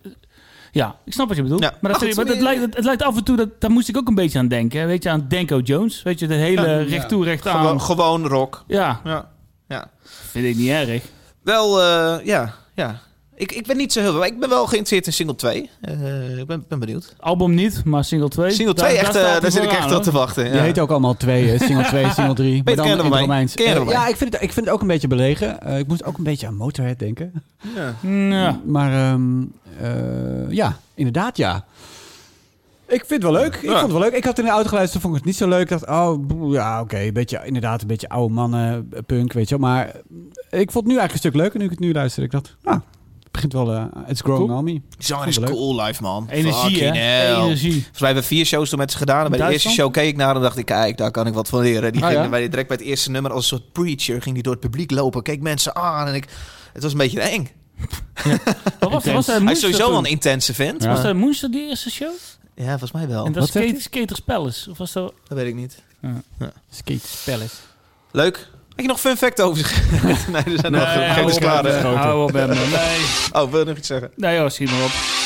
ja, ik snap wat je bedoelt. Ja. Maar, dat, goed, maar het, eh, lijkt, het, het lijkt af en toe... Dat, daar moest ik ook een beetje aan denken. Weet je, aan Denko Jones. Weet je, de hele Ja, recht toe, recht aan. Gewoon, gewoon rock. Ja, Ja. Ja. vind ik niet erg. Wel, eh, ja, ja. Ik, ik ben niet zo heel veel. Ik ben wel geïnteresseerd in single 2. Eh, ik ben, ben benieuwd. Album niet, maar single 2. Single 2, echt, eh, daar zit ik echt op te wachten. Die Ja. heet ook allemaal twee, hè? single 2, single 3. Maar dan in het. Romeins. Ja, ik vind, het, ik vind het ook een beetje belegen. Eh, ik moest ook een beetje aan Motorhead denken. Ja. Ja. Maar ehm, eh, ja, inderdaad ja. Ik vind het wel leuk. Ik Ja. vond het wel leuk. Ik had in de auto geluisterd, vond ik het niet zo leuk. Ik dacht, oh, ja, oké, een beetje, inderdaad, een beetje oude mannen, eh, punk, weet je wel. Maar ik vond het nu eigenlijk een stuk leuker nu ik het nu luister. Ik dacht, ah, het begint wel, eh it's growing Cool. on me. Is Leuk. cool live, man. Energie, Fucking hè? hell. Energie. Volgens mij hebben we vier shows toen met ze gedaan. En bij de eerste show keek ik naar en dacht ik, kijk, daar kan ik wat van leren. Die Ah, ging ja? bij, direct bij het eerste nummer als een soort preacher. Ging die door het publiek lopen, keek mensen aan. En ik, het was een beetje eng. Wat was, Hij is sowieso wel een intense vent. Ja. Was dat Moonster die eerste show? Ja, volgens mij wel. En dat Wat zegt skate, Skaters Palace? Of was dat... Dat weet ik niet. Skate Palace. Leuk. Ik je nog fun fact over zich? nee, er zijn nog geen hou is op, hè? Hou op. Nee. Oh, wil je nog iets zeggen? Nee joh, schiet maar op.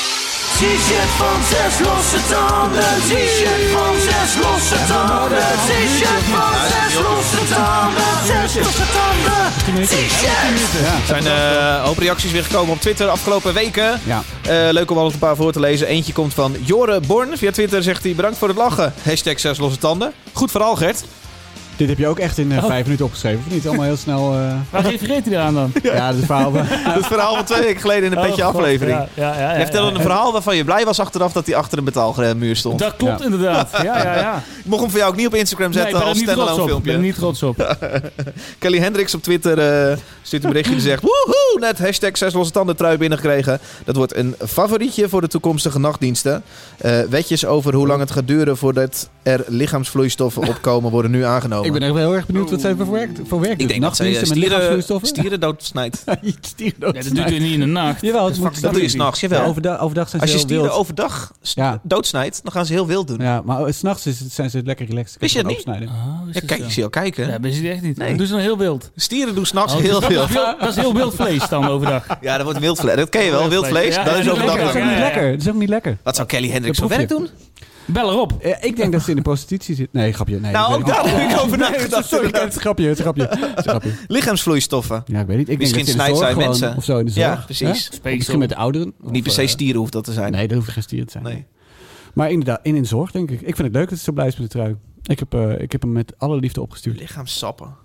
T-shirt van zes losse tanden. T-shirt van zes losse tanden. T-shirt van zes losse tanden. Zes losse tanden. T-shirt. Ja. Er zijn eh, een hoop reacties weer gekomen op Twitter afgelopen weken. Ja. Eh, leuk om alles een paar voor te lezen. Eentje komt van Jore Born. Via Twitter zegt hij bedankt voor het lachen. Hashtag zes losse tanden. Goed verhaal, Gert. Dit heb je ook echt in eh, Oh. vijf minuten opgeschreven, of niet? Allemaal heel snel... eh, Waar refereert hij eraan dan? ja, dat verhaal. Het verhaal van twee weken geleden in een petje Oh, God, aflevering. Ja, ja, ja, ja, Je vertelde ja. een verhaal waarvan je blij was achteraf dat hij achter een betaalmuur stond. Dat klopt Ja. inderdaad. Ja, ja, ja. Ik mocht hem voor jou ook niet op Instagram Nee, zetten er als standalone op. Ik ben er filmpje. niet trots op. Kelly Hendricks op Twitter eh, stuurt een berichtje die zegt... Woehoe, net hashtag zes losse tanden trui binnengekregen. Dat wordt een favorietje voor de toekomstige nachtdiensten. Eh, wetjes over hoe lang het gaat duren voordat er lichaamsvloeistoffen opkomen worden nu aangenomen. Ik ben echt wel heel erg benieuwd wat zij voor werk, voor werk Ik denk dat zij eh, stieren, stieren doodsnijdt. stieren. Ja, dat doet hij niet in de nacht. Jawel, het Dat moet- Dat doe je s'nachts, jawel. Ja, overdag, overdag zijn ze Als je stieren wild. overdag st- Ja. doodsnijdt, dan gaan ze heel wild doen. Ja, maar s'nachts zijn ze lekker relaxed. Wist je gewoon opsnijden. Oh, Ja, dat kijk, ik zie jou kijken. Ja, ben je echt niet. Nee. Dat doen ze dan heel wild. Stieren doen s'nachts Oh, heel dat, veel. dat is heel wild vlees dan overdag. Ja, dat wordt wildvlees. Dat ken je wel, wildvlees. Ja, dat is dat overdag Dat is ook. niet lekker. Dat is ook niet lekker. Wat zou Kelly Hendricks voor Dat werk doen? Bel erop. Eh, ik denk dat ze in de prostitutie zit. Nee, grapje. Nee, Nou, ik ook daar heb ik over nagedacht. Sorry, het is een grapje. Het is grapje. Het is een grapje. Lichaamsvloeistoffen. Ja, ik weet niet. Ik Misschien denk dat ze in snijdt de zorg zij gewoon- mensen. Of zo in de zorg. Ja, precies. Misschien met de ouderen. Niet per Of, se eh, stieren hoeft dat te zijn. Nee, dat hoeft geen stier te zijn. Nee. Maar inderdaad, in de zorg denk ik. Ik vind het leuk dat ze zo blij is met de trui. Ik heb, eh, ik heb hem met alle liefde opgestuurd. Lichaamssappen.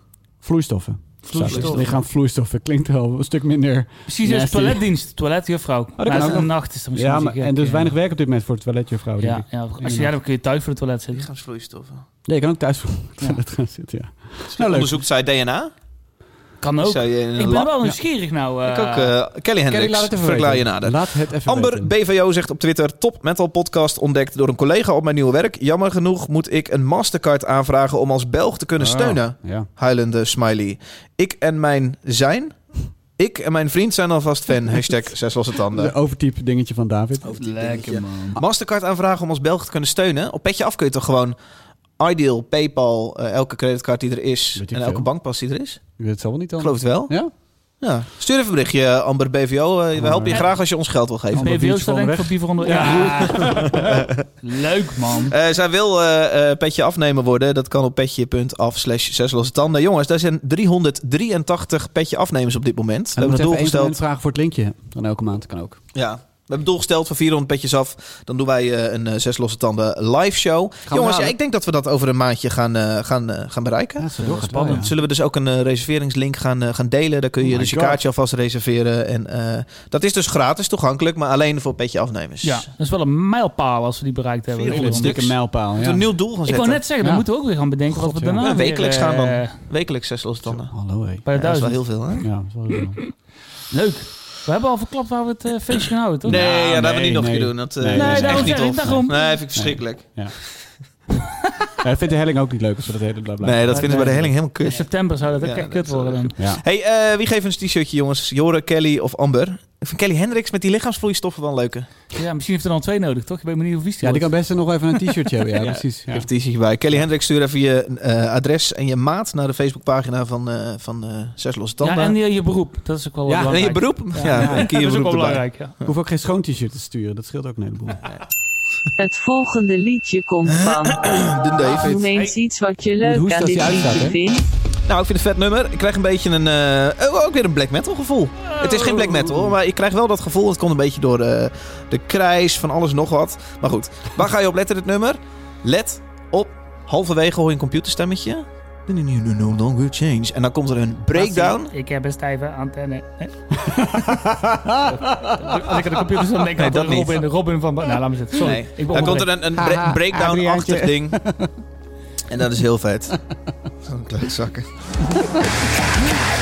Vloeistoffen. Vloeistoffen. Lichaamvloeistoffen. Klinkt wel een stuk minder... Precies, Nasty. toiletdienst. Toiletjuffrouw. kan Maar ook als het nog. een nacht is dan misschien Ja, maar, en dus ja. weinig werk op dit moment voor het toiletjuffrouw. denk Ja, ik. ja, als je, ja, dan kun je thuis voor het toilet zitten. Lichaamsvloeistoffen. Ja, je kan ook thuis voor het toilet gaan zitten, ja. Nou, leuk. Onderzoekt zij DNA? Kan ook. Zou je in een Ik ben lab- wel nieuwsgierig nou. Ik eh, ook. eh, Kelly Kelly, Hendricks. laat het even Verklaar je weten. nader. Laat het even Amber weten. BVO zegt op Twitter: Top Metal Podcast ontdekt door een collega op mijn nieuwe werk. Jammer genoeg moet ik een Mastercard aanvragen om als Belg te kunnen Oh, steunen. Ja. Huilende smiley. Ik en mijn zijn. Ik en mijn vriend zijn alvast fan. Hashtag zes losse De tanden. overtype dingetje van David. Lekker man. Mastercard aanvragen om als Belg te kunnen steunen. Op petje af kun je toch gewoon Ideal, PayPal, eh, elke creditcard die er is en elke bankpas die er is. Ik weet het zal wel niet dan. Ik geloof het wel. Ja? Ja. Stuur even een berichtje, Amber BVO. eh, we helpen je graag als je ons geld wil geven. Amber. BVO staat denk ik voor Biever onder. Ja. Leuk man. Eh, zij wil eh, eh, petje afnemen worden. Dat kan op petje.af slash zes losse tanden. Jongens, daar zijn 383 petje afnemers op dit moment. We En hebben we het even één doelgesteld. vragen voor het linkje. Dan elke maand kan ook. Ja. We hebben doelgesteld van 400 petjes af. Dan doen wij eh, een eh, zes losse tanden live show. we Jongens, ja, ik denk dat we dat over een maandje gaan, eh, gaan, gaan bereiken. Ja, spannend. wel, ja. Zullen we dus ook een reserveringslink gaan, gaan delen? Daar kun je Oh dus je kaartje alvast reserveren. En eh, dat is dus gratis toegankelijk, maar alleen voor petje afnemers. Ja, dat is wel een mijlpaal als we die bereikt hebben. 400 Een stuks. dikke mijlpaal. Ja. we een nieuw doel gaan Ik zetten. wou net zeggen, dan Ja. moeten we ook weer gaan bedenken wat we daarna wekelijks gaan dan. Wekelijks zes losse tanden. Hallo, hé. Dat is wel heel veel, hè? Ja, dat is wel heel veel. Leuk. We hebben al verklapt waar we het eh, feestje gaan houden, toch? Nee, ja, dat hebben we nee, niet nog nee. doen. Dat, eh, Nee, is echt niet tof. daarom. Nee, vind ik verschrikkelijk. Ja, dat vindt de helling ook niet leuk als we dat hele bla bla. Nee, dat vinden we bij de helling helemaal In kut. september zou dat ook Ja, echt kut worden dan. Ja. Hey, eh, wie geeft een t-shirtje, jongens? Jore, Kelly of Amber? Ik vind Kelly Hendricks met die lichaamsvloeistoffen wel een leuke. Ja, misschien heeft er dan twee nodig, toch? Ik weet niet hoe vies die ja, die kan best nog even een t-shirtje hebben. Ja, precies. Ja. Geef een t-shirtje bij. Kelly Hendricks, stuur even je eh, adres en je maat naar de Facebookpagina van, eh van eh Zes Losse Tanden. Ja, en je, je beroep. Dat is ook wel Ja, En belangrijk. je beroep? Ja, Ja, je dat is ook wel belangrijk, ja. Ik hoef ook geen schoon t-shirt te sturen. Dat scheelt ook een heleboel. Het volgende liedje komt van. De David. Noem eens iets wat je leuk aan dit liedje vindt. Nou, ik vind het een vet nummer. Ik krijg een beetje een... eh, oh, ook weer een black metal gevoel. Het is geen black metal, maar ik krijg wel dat gevoel. Het komt een beetje door de, de krijs van alles nog wat. Maar goed, waar ga je op letten dit nummer? Let op, halverwege hoor je een computerstemmetje. No longer change. En dan komt er een breakdown. Ik heb een stijve antenne. Als ik aan de computer zo denk, Nee, ik dat niet. Robin, Robin van... Nou, laat me zitten. Sorry. Nee. Ik Dan komt er een, een breakdown-achtig ding. En dat is heel vet. Zo'n klootzakken. Mental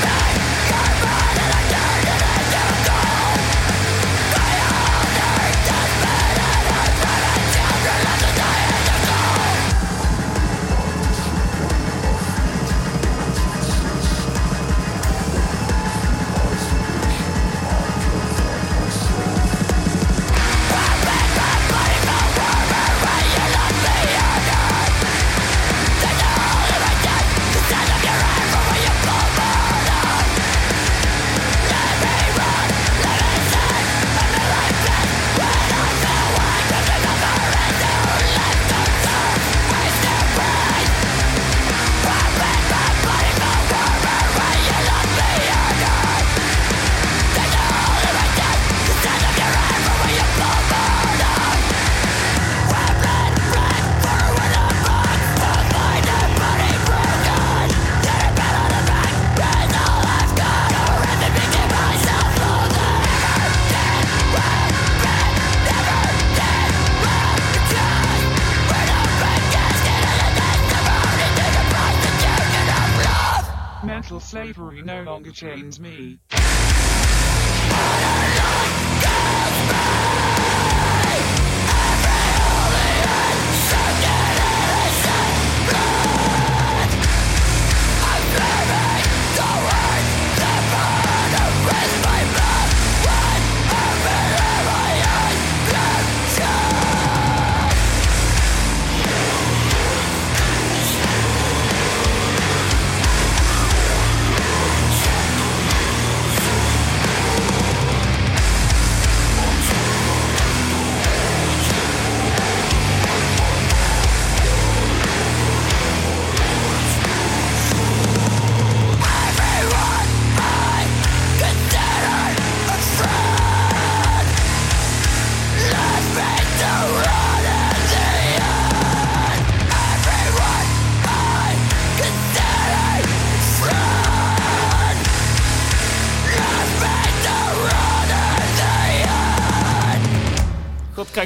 me.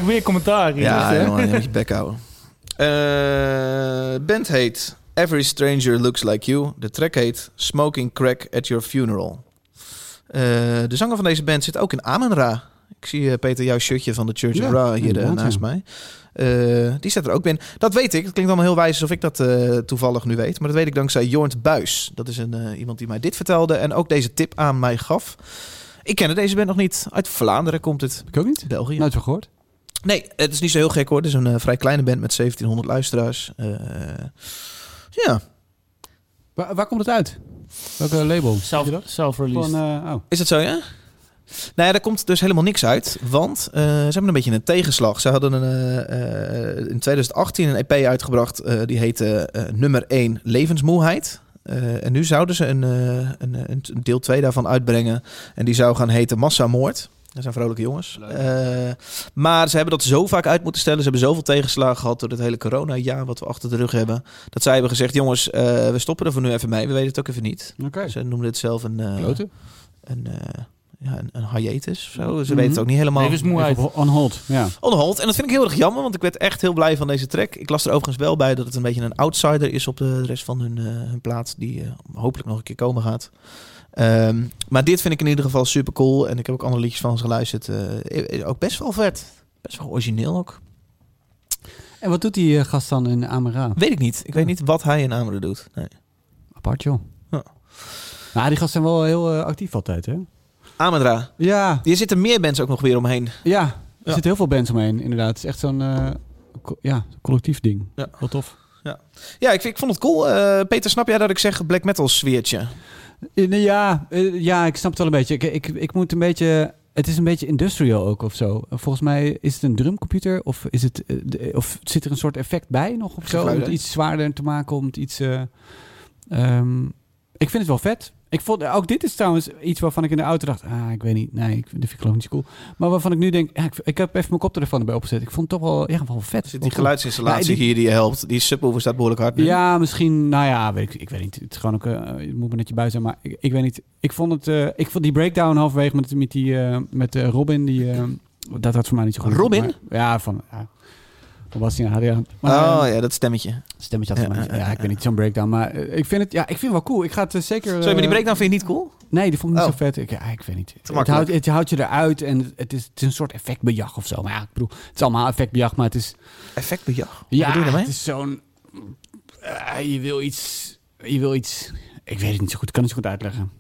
Krijg ik weer commentaar. Ja, Dus, jongen, je moet je bek houden. Eh, band heet Every Stranger Looks Like You. De track heet Smoking Crack at Your Funeral. Eh, de zanger van deze band zit ook in Amen-Ra. Ik zie eh, Peter jouw shirtje van de Church Ja, of Ra hier naast mij. Die staat er ook binnen. Dat weet ik. Het klinkt allemaal heel wijs alsof ik dat toevallig nu weet. Maar dat weet ik dankzij Jornt Buis. Dat is een, iemand die mij dit vertelde en ook deze tip aan mij gaf. Ik kende deze band nog niet. Uit Vlaanderen komt het. Ik ook niet. België. Nooit van gehoord. Nee, het is niet zo heel gek hoor. Het is een eh, vrij kleine band met 1700 luisteraars. Eh, ja, Waar, waar komt het uit? Welke label? Self-. Van, eh, oh. is het zo ja? Nou ja, daar komt dus helemaal niks uit. Want eh, ze hebben een beetje een tegenslag. Ze hadden een, eh, eh, in 2018 een EP uitgebracht. eh, die heette eh, nummer 1 Levensmoeheid. Eh, en nu zouden ze een, eh, een, een, een deel 2 daarvan uitbrengen. En die zou gaan heten Massamoord. Dat zijn vrolijke jongens. Eh, maar ze hebben dat zo vaak uit moeten stellen. Ze hebben zoveel tegenslagen gehad door het hele corona-jaar wat we achter de rug hebben. Dat zij hebben gezegd, jongens, eh, we stoppen er voor nu even mee. We weten het ook even niet. Oké. Ze noemden het zelf een, eh, Kloten. een, eh, ja, een, een hiatus of zo. Ze Mhm. weten het ook niet helemaal. Even On hold. Ja. On hold. En dat vind ik heel erg jammer, want ik werd echt heel blij van deze track. Ik las er overigens wel bij dat het een beetje een outsider is op de rest van hun, eh, hun plaat, die eh, hopelijk nog een keer komen gaat. Ehm, maar dit vind ik in ieder geval super cool. En ik heb ook andere liedjes van ze geluisterd. Eh, ook best wel vet. Best wel origineel ook. En wat doet die eh, gast dan in Amara? Weet ik niet. Ik weet niet wat hij in Ameren doet. Nee. Apart, joh. Ja. Nou, die gasten zijn wel heel eh, actief altijd, hè? Amendra. Ja, Hier zitten meer bands ook nog weer omheen. ja. Er Ja. zitten heel veel bands omheen, inderdaad. Het is echt zo'n eh, co- ja, collectief ding. Ja. Wel tof. Ja, ik, vind- ik vond het cool. Eh, Peter, snap jij dat ik zeg black metal sfeertje? Eh, Ja, eh, ja, ik snap het wel een beetje. Ik, ik, ik moet een beetje... Het is een beetje industrial ook of zo. Volgens mij is het een drumcomputer of, is het, eh, of zit er een soort effect bij nog of zo? Om het iets zwaarder te maken, om het iets... eh, ehm, ik vind het wel vet. Ik vond, ook dit is trouwens iets waarvan ik in de auto dacht... Ah, ik weet niet. Nee, ik, dit vind ik geloof niet zo cool. Maar waarvan ik nu denk... Ja, ik, ik heb even mijn koptelefoon erbij opgezet. Ik vond het toch wel, ja, wel vet. Zit die geluidsinstallatie Ja, die- hier die je helpt? Die subwoofer staat behoorlijk hard. nu. Ja, misschien. Nou ja, weet ik, ik weet niet. Het is gewoon ook. eh, het moet maar net je zijn. Maar ik, ik weet niet. Ik vond het. eh, ik vond die breakdown halverwege met, met die. eh, met eh, Robin. Die, eh, dat had voor mij niet zo goed. Robin? Maar- ja, van. Ja. Van Bastiaan Adriaan. Maar, oh eh, ja, dat stemmetje. Stemmetje had Ja, ja, Ja, ik weet niet. Zo'n breakdown. Maar eh, ik vind het. Ja, ik vind het wel cool. Ik ga het eh, zeker. Sorry, maar die eh, breakdown vind je niet cool? Nee, die vond ik niet Oh. zo vet. Ik, ja, ik weet niet. Het houdt, het houdt je eruit en het is, het is een soort effectbejag of zo. Maar ja, ik bedoel, het is allemaal effectbejag, maar het is... Effectbejag. Wat Ja, bedoel je het is zo'n... eh, je wil iets... Je wil iets... Ik weet het niet zo goed. Ik kan het niet zo goed uitleggen.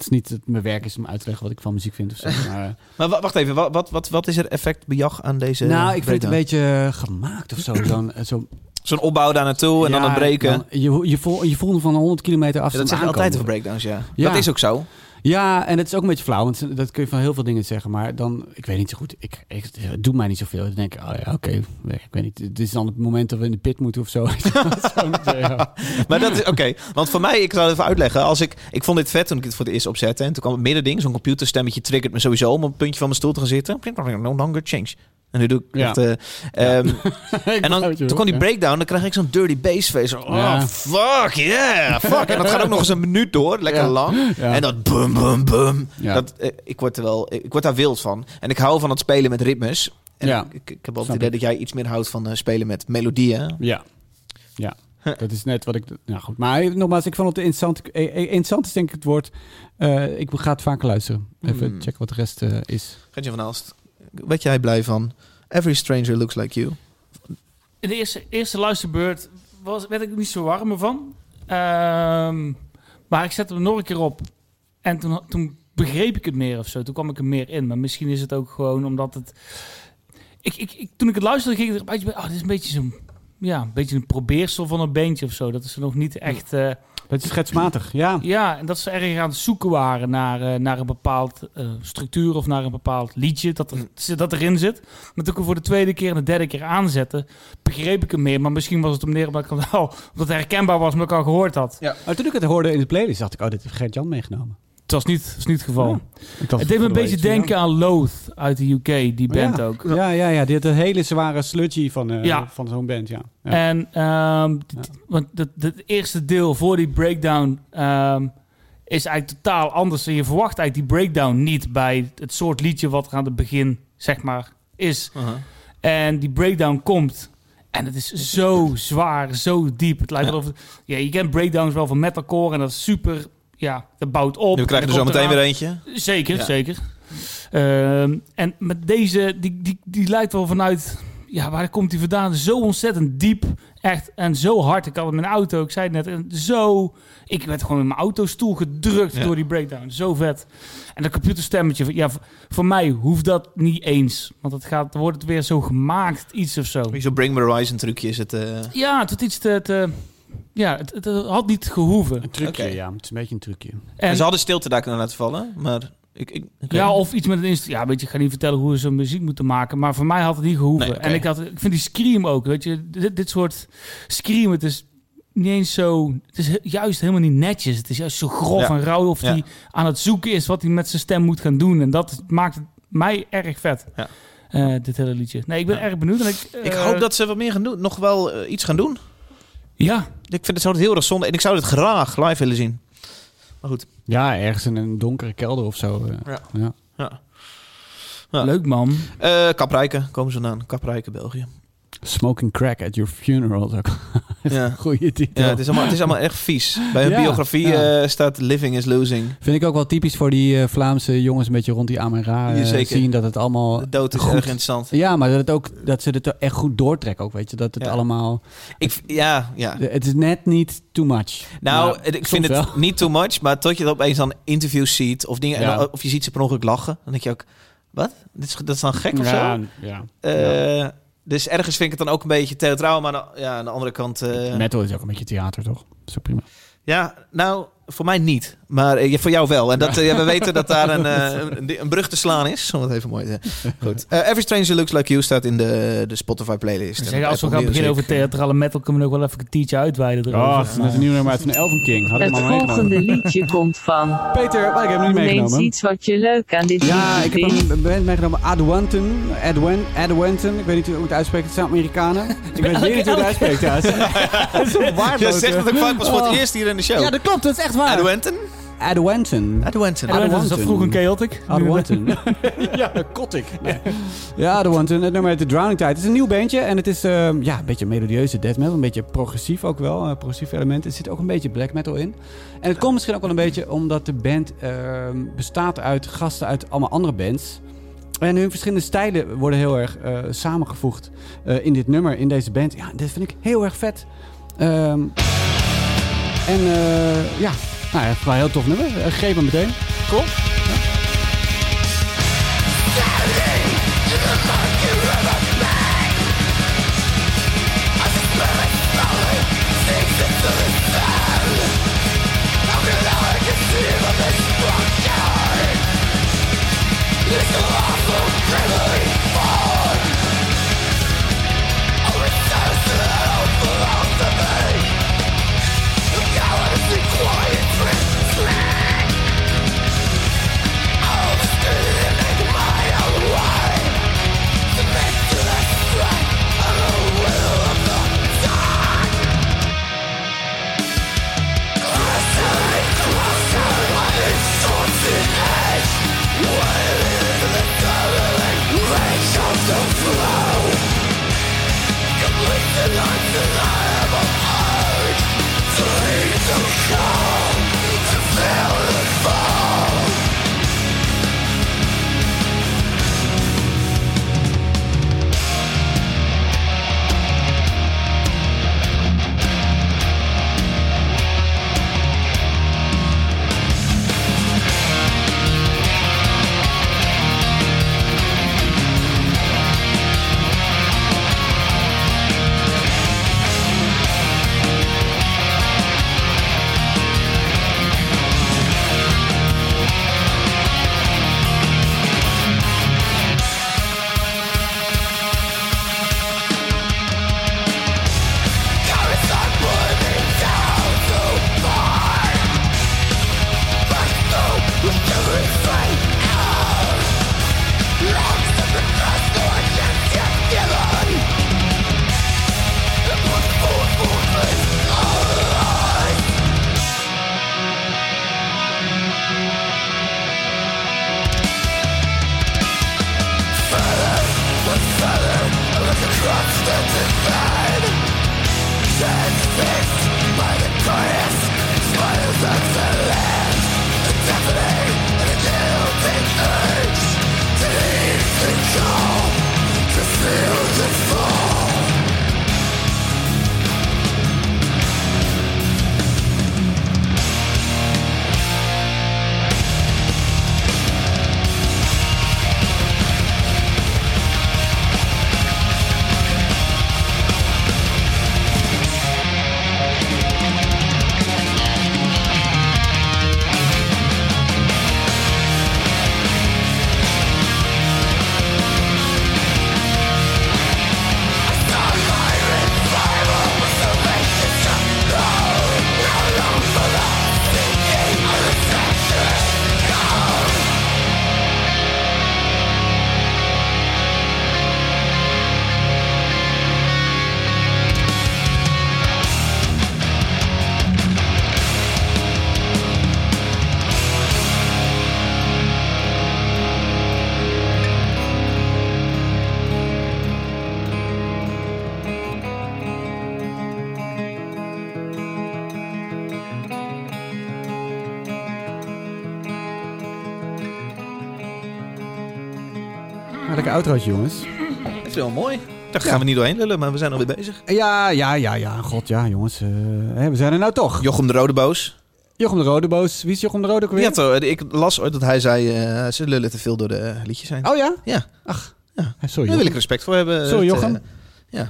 Het is niet dat mijn werk is om uit te leggen wat ik van muziek vind of zo. Maar, eh, Maar wa- wacht even, wat, wat, wat, wat is er effectbejag aan deze nou, ik vind het een beetje gemaakt of zo. Zo'n, eh, zo Zo'n opbouw daar naartoe en dan het breken. dan- je, je, voel, je voelt hem van 100 kilometer af. Ja, dat aankomen. altijd over breakdowns, ja. Ja. Dat is ook zo. Ja, en het is ook een beetje flauw, want dat kun je van heel veel dingen zeggen. Maar dan, ik weet niet zo goed, ik, ik, het doet mij niet zoveel. Dan denk ik, oh ja, oké, ik weet niet. Dit is dan het moment dat we in de pit moeten of zo. Maar dat is oké. Want voor mij, ik zal het even uitleggen. Als ik, ik vond dit vet toen ik het voor het eerst opzette. En toen kwam het middending. Zo'n computerstemmetje triggert me sowieso om op het puntje van mijn stoel te gaan zitten. No longer change. En nu doe ik Ja. echt... eh, ehm, en dan, toen kwam die breakdown. Dan krijg ik zo'n dirty bass face. Oh, Ja. fuck, yeah, fuck. En dat gaat ook nog eens een minuut door. Lekker lang. En dat bum, bum, bum. Dat, eh, ik, word er wel, ik word daar wild van. En ik hou van het spelen met ritmes. En Ja. ik, ik heb wel het idee dat jij iets meer houdt van eh, spelen met melodieën. Ja. Ja. Dat is net wat ik... Nou goed, maar nogmaals, ik vond het interessant. Interessant is denk ik het woord. Ik ga het vaker luisteren. Even Hmm. checken wat de rest is. Gentje van Aalst, werd jij blij van Every Stranger Looks Like You? In de eerste, eerste luisterbeurt was, werd ik er niet zo warm van. Ehm, maar ik zette hem nog een keer op. En toen, toen begreep ik het meer of zo. Toen kwam ik er meer in. Maar misschien is het ook gewoon omdat het... Ik, ik, ik, toen ik het luisterde, ging ik er een beetje. Oh, dit is een beetje zo'n... Ja, een beetje een probeersel van een beentje of zo. Dat is nog niet echt... eh, Het is schetsmatig, ja. ja, en dat ze erg aan het zoeken waren naar, eh, naar een bepaald eh, structuur of naar een bepaald liedje dat, er, dat erin zit. Maar toen ik hem voor de tweede keer en de derde keer aanzette, begreep ik hem meer. Maar misschien was het om neer omdat, ik, al- omdat het herkenbaar was, omdat ik al gehoord had. Maar toen ik het hoorde in de playlist, dacht ik, oh, dit heeft Gert-Jan meegenomen. Het was niet, het, was niet het geval. Het deed me een beetje denken aan Loath uit de UK, die band ja. ook. Ja, ja, ja. Dit een hele zware sludgy van, eh, Ja. van zo'n band, ja. ja. En ehm, want het, het eerste deel voor die breakdown ehm, is eigenlijk totaal anders. En je verwacht eigenlijk die breakdown niet bij het soort liedje wat er aan het begin, zeg maar, is. En die breakdown komt. En het is zo zwaar, zo diep. Het lijkt Ja. wel of... het- Ja, je kent breakdowns wel van metalcore en dat is super... Ja, dat bouwt op. We krijgen er En zo meteen weer eentje. Zeker, Ja. zeker. Ehm, en met deze, die, die, die lijkt wel vanuit... Ja, waar komt die vandaan? Zo ontzettend diep. Echt. En zo hard. Ik had in mijn auto. Ik zei het net. En zo... Ik werd gewoon in mijn autostoel gedrukt Ja. door die breakdown. Zo vet. En dat computerstemmetje. Ja, voor, voor mij hoeft dat niet eens. Want het gaat, dan wordt het weer zo gemaakt. Iets of zo. Zo'n Bring Me Horizon trucje is het. eh, Ja, het wordt iets te... te ja, het, het, het had niet gehoeven. Een trucje, ja. Het is een beetje een trucje. En, Ze hadden stilte daar kunnen laten vallen, maar ik... ik. Ja, of iets met een inst. Ja, weet je, ik ga niet vertellen hoe ze muziek moeten maken. Maar voor mij had het niet gehoeven. Nee. En ik, had, ik vind die scream ook, weet je. Dit, dit soort scream, het is niet eens zo... Het is juist helemaal niet netjes. Het is juist zo grof Ja. en rauw of Ja. hij aan het zoeken is wat hij met zijn stem moet gaan doen. En dat maakt het mij erg vet. Ja. Eh, dit hele liedje. Nee, ik ben Ja. erg benieuwd. En ik, Ik eh, hoop dat ze wat meer gaan doen. Nog wel eh, iets gaan doen. Ja, Ik vind het zo heel erg zonde. En ik zou het graag live willen zien. Maar goed. Ja, ergens in een donkere kelder of zo. eh. Ja. Ja. Ja. Ja. leuk man. Eh Kaprijken, komen ze vandaan. Kaprijken, België. Smoking crack at your funeral. is ook Ja. goede titel. Ja, het is, allemaal, het is allemaal echt vies. Bij hun Ja, biografie ja. eh, staat Living is Losing. Vind ik ook wel typisch voor die eh, Vlaamse jongens een beetje rond die Amara Ja, zeker. zien dat het allemaal... De dood is goed. erg interessant. Ja, maar dat, het ook, dat ze het echt goed doortrekken ook, weet je. Dat het Ja. allemaal... Ik, ja, ja. Het is net niet too much. Nou, Maar ik vind het niet too much, maar tot je dan opeens dan interviews ziet of dingen, en Ja. dan- of je ziet ze per ongeluk lachen, dan denk je ook, wat? Dit is, dat is dan gek of ja, zo? ja. Eh, Dus ergens vind ik het dan ook een beetje theatraal, maar aan de- ja, aan de andere kant... eh, Metal is ook een beetje theater, toch? Ook prima. Ja, nou, voor mij niet. Maar eh, voor jou wel. En dat, eh, ja, we weten dat daar een, eh, een, een brug te slaan is. Om het even mooi te Goed. Every Stranger Looks Like You staat in de, de Spotify playlist. Ze En zeggen, op als we gaan beginnen over theatrale metal, kunnen we nog wel even een kwartiertje uitweiden erover. Oh, dat is een nieuw nummer uit van Elven King. Had ik Het maar meegenomen. volgende liedje komt van. Peter, maar ik heb hem niet meegenomen. iets wat je leuk aan dit Ja, liedje ik heb een band meegenomen. Adwanton. Adwan, Adwanton. Ik weet niet hoe ik het uitspreekt. Het zijn Amerikanen. Ik weet niet hoe het uitspreekt. Ja, dat is een waardeloze- Je zegt het ook vaak pas voor het Oh. eerst hier in de show. Ja, dat klopt. Dat is echt waar. Adwenton? Adwenton. En dan is dat vroeger een chaotic. Adwanton. ja, Kotik. Nee. Ja, Adwanton. Het nummer heet The Drowning Tide. Het is een nieuw bandje en het is ehm, ja, een beetje melodieuze death metal. Een beetje progressief ook wel. eh, progressief element. Er zit ook een beetje black metal in. En het komt misschien ook wel een beetje omdat de band ehm, bestaat uit gasten uit allemaal andere bands. En hun verschillende stijlen worden heel erg eh, samengevoegd eh, in dit nummer, in deze band. Ja, dat vind ik heel erg vet. Ehm, en eh, ja, nou ja, heel tof nummer. Eh, greep hem meteen. Cool. Outrootje, jongens. Dat is wel mooi. Daar gaan we niet doorheen lullen, maar we zijn alweer bezig. Ja, ja, ja, ja. God, ja, jongens. eh, hè, we zijn er nou toch. Jochem de Rode Boos. Jochem de Rode boos. Wie is Jochem de Rode ook weer? Ja, toch, ik las ooit dat hij zei, eh, ze lullen te veel door de liedjes zijn. Oh ja? Ja. Ach. Ja. Eh, Sorry, Daar wil ik respect voor hebben. Sorry, Het, Jochem. eh, ja.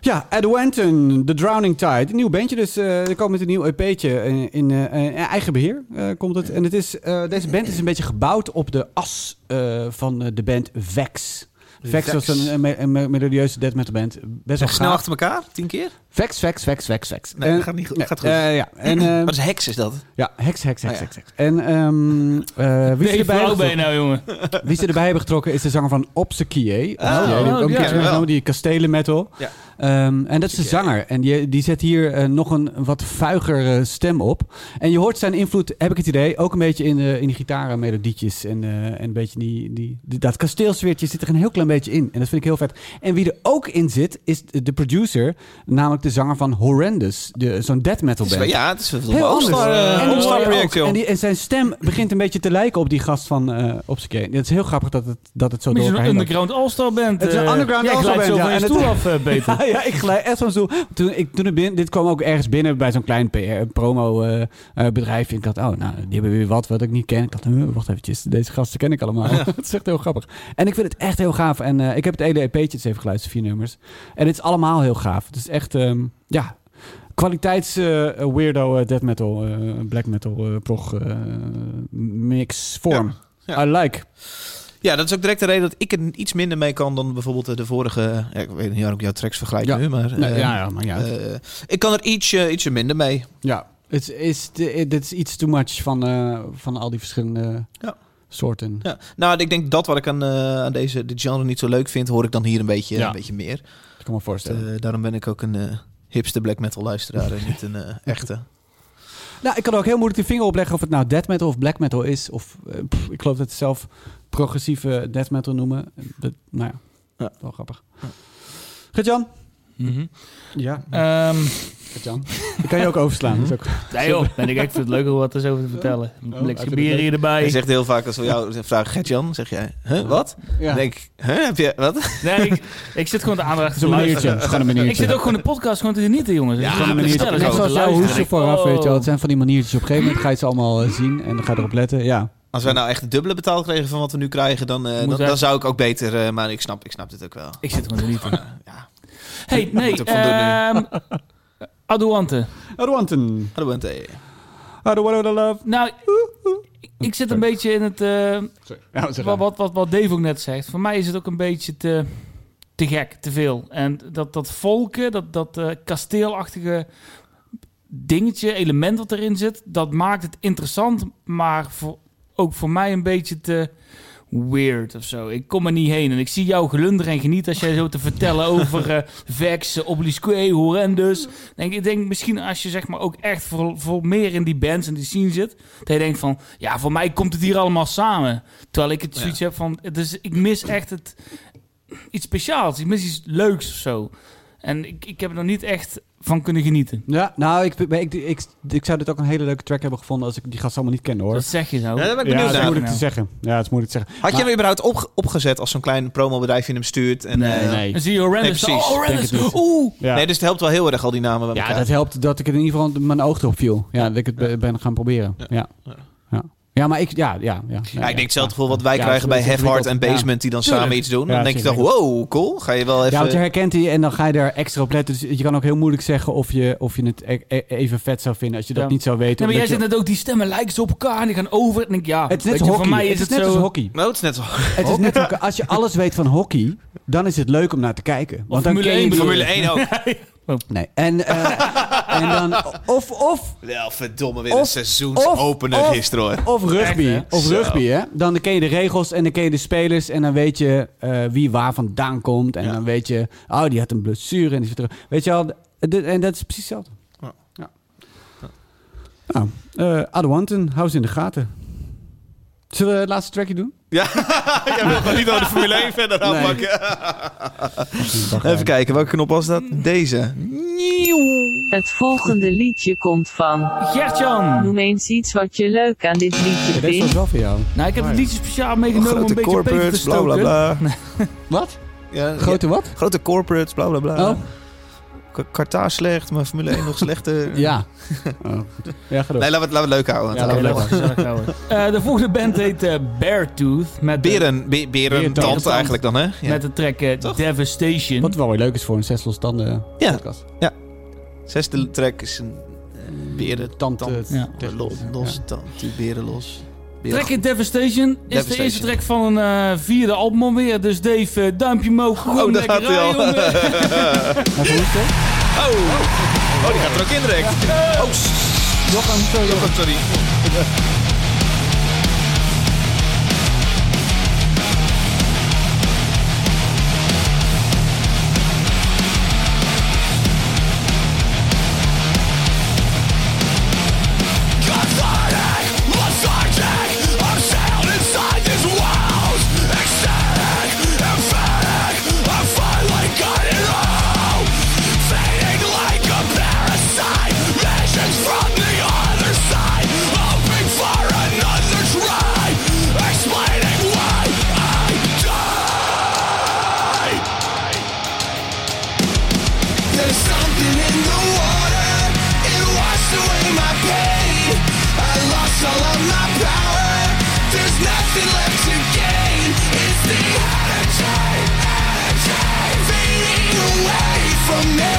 Ja, Adwanton, The Drowning Tide. Een nieuw bandje, dus eh er komt met een nieuw EP'tje in, in eh, eh, eigen beheer. eh, komt het. En het is, eh, deze band is een beetje gebouwd op de as eh, van eh, de band Vex. Vex, was een, een, een me- melodieuze death metal band. Best wel Snel achter elkaar? Tien keer? Vex, Vex, Vex, Vex, Vex. Nee, En- dat gaat niet goed. gaat goed. eh, ja, en, eh, Wat is heks is dat? ja, Hex, Hex, Hex, Oh, ja. Hex, Hex. En ehm, eh, wie, Nee, erbij hebben nou, jongen. getrokken- wie ze erbij hebben getrokken is de zanger van Obsequier. Oh, ook oh, een ja. die kastelen metal. Ja. Ehm, en dat is de zanger. En die, die zet hier eh, nog een wat vuiger eh, stem op. En je hoort zijn invloed, heb ik het idee, ook een beetje in de, in die gitarenmelodietjes. En, eh, en een beetje die, die, die- dat kasteelsfeertje zit er een heel klein beetje in. En dat vind ik heel vet. En wie er ook in zit, is de de producer, namelijk de zanger van Horrendous. de- Zo'n death metal Het band. ja, het is wel Heel een anders. All-Star eh, En All-Star project, joh. En, die, en zijn stem begint een beetje te lijken op die gast van eh Obscure. Het is heel grappig dat het, dat het zo door Misschien elkaar een underground all-star band. Het is een eh, underground glijdt band, zo ja. van En het- stoel af, Peter. Ja, ja, ik glij echt zo'n stoel. Toen, ik, toen het binnen, dit kwam ook ergens binnen bij zo'n klein PR-promo-bedrijf. ik dacht, oh, nou, die hebben weer wat wat ik niet ken. Ik dacht, wacht eventjes, deze gasten ken ik allemaal. Het is echt heel grappig. En ik vind het echt heel gaaf. En eh, ik heb het hele EP'tje eens even geluisterd, vier nummers. En het is allemaal heel gaaf. Het is echt, ehm, ja, kwaliteits eh, weirdo eh, death metal, eh, black metal, prog mix vorm. Ja, ja. I like. Ja, dat is ook direct de reden dat ik er iets minder mee kan dan bijvoorbeeld de vorige... Ja, ik weet niet of ik jouw tracks vergelijk Ja. nu, maar... Nee, ja, ja, maar ja. ik kan er ietsje, ietsje minder mee. Ja, het is, dit is iets too much van, van al die verschillende Ja. soorten. Ja. Nou, ik denk dat wat ik aan, aan deze dit genre niet zo leuk vind, hoor ik dan hier een beetje, een beetje meer. Kan me voorstellen. Eh, daarom ben ik ook een eh, hipste black metal luisteraar en niet een eh, echte. nou, ik kan ook heel moeilijk de vinger opleggen of het nou death metal of black metal is. Of pff, ik geloof dat het zelf progressieve death metal noemen. Dat, nou ja, Ja. wel grappig. Gert-Jan? Mhm. Ja, Ehm, Gert-Jan. Ik kan je ook overslaan. dat is ook... nee joh, ben ik, ik vind het leuk om wat er zo over te vertellen. Een blikje de bier hier erbij. Hij zegt heel vaak als we jou vragen, Gert-Jan, zeg jij, huh, wat? Ja. Dan denk ik, huh, heb je, wat? Nee, ik, ik zit gewoon de aandacht te luisteren. Gewoon een maniertje. Ik zit ook gewoon de podcast gewoon te genieten, jongens. Ja, Ik zit Gewoon een maniertje. Net zoals jouw hoesje vooraf, Oh. weet je wel. Het zijn van die maniertjes. Op een gegeven moment ga je ze allemaal eh, zien en dan ga je erop letten. Ja. Als wij nou echt het dubbele betaald kregen van wat we nu krijgen, dan, eh, dan, dan echt- zou ik ook beter, eh, maar ik snap, ik snap dit ook wel. Ik zit gewoon te genieten. Ja, hey, nee. ehm Aduante. Adwanten. hallo Bente. Adwanten love. Nou, ik, zit een beetje in het... eh, Ja, zeg wat, wat, wat, wat Dave ook net zegt. Voor mij is het ook een beetje te, te gek, te veel. En dat, dat volken, dat, dat eh, kasteelachtige dingetje, element wat erin zit, dat maakt het interessant, maar voor, ook voor mij een beetje te weird of zo. Ik kom er niet heen en ik zie jou glunderen en genieten als jij zo te vertellen over eh Vex, Obeliskwe, Horrendous. Denk, ik denk misschien als je zeg maar ook echt voor, voor meer in die bands en die scene zit, dat je denkt van, ja, voor mij komt het hier allemaal samen. Terwijl ik het zoiets heb van, dus ik mis echt het, iets speciaals. Ik mis iets leuks of zo. En ik, ik heb nog niet echt van kunnen genieten. Ja, nou, ik, ik, ik, ik, zou dit ook een hele leuke track hebben gevonden als ik die gast allemaal niet kende hoor. Dat zeg je zo. Ja, daar ben ik Ja, benieuwd dat is moeilijk Nou. te zeggen. Ja, het is moeilijk te zeggen. Had je Maar- hem überhaupt op, opgezet als zo'n klein promobedrijf hem stuurt? En, Nee, eh, nee. Dan zie je Horrendous. Nee, precies. oh, Horrendous. Oeh. Ja. Nee, dus het helpt wel heel erg al die namen bij ja, elkaar. dat helpt dat ik er in ieder geval mijn oog erop viel. Ja, dat ik het be- ben gaan proberen. Ja. Ja. Maar ik, ja, ja, ja. Ja, ik denk hetzelfde gevoel wat wij Ja, krijgen bij Have Heart en. Basement, die dan Tuurlijk. samen iets doen. Ja, dan denk je toch, wow, cool. Ga je wel even... Ja, want je herkent die en dan ga je daar extra op letten. Dus je kan ook heel moeilijk zeggen of je, of je het e- e- even vet zou vinden als je dat Ja. niet zou weten. Maar jij zegt net ook, die stemmen lijken zo op elkaar en die gaan over. En denk ik, ja. Het is net hockey. voor mij is het net zo... als hockey. Nou, het is net zo. Het is net als, als je alles weet van hockey, dan is het leuk om naar te kijken. Want dan Formule ken je 1 die- bedoel je? Formule 1 ook. Nee. En, eh, en dan of of Wel, verdomme, weer Of- een seizoensopener gisteren hoor. of rugby, Echt, hè? of rugby, hè? Dan ken je de regels en dan ken je de spelers en dan weet je eh, wie waar vandaan komt en Ja. dan weet je, oh die had een blessure en die terug. Weet je al? En dat is precies hetzelfde. Ja. Ja. Nou, eh Adwanten, hou ze in de gaten. Zullen we het laatste trackje doen? Ja, jij wil gewoon niet over de Formule 1 verder Nee. aanpakken. Even kijken, welke knop was dat? Deze. Het volgende liedje komt van. Gertjan. Noem eens iets wat je leuk aan dit liedje Deze was vindt. wel voor jou. Nou, ik heb het liedje speciaal meegenomen om een Grote beetje corporates, bla bla bla. Wat? Ja, Grote wat? grote corporates, bla bla bla. Oh. Qatar slecht, maar Formule 1 nog slechter. Ja. Oh, goed. Ja, ga door. Nee, laten we, het- laten we het leuk houden. Ja, Laten we leuk. het houden. Eh, de volgende band heet eh, Beartooth. Met de, Beren, be, beren, tand eigenlijk dan, hè? Ja. met de track eh? Devastation. Wat wel weer leuk is voor een zes los tanden Ja. podcast. Zesde track is een beren, Tand, Ja. los, los, tand, die beren los. Track in Devastation is de eerste track van een eh, vierde album alweer. Dus Dave, eh, duimpje omhoog. Gewoon Oh, daar gaat hij al. Oh. oh, die gaat er ook in direct. Oh, sorry. Jochem, sorry. Away from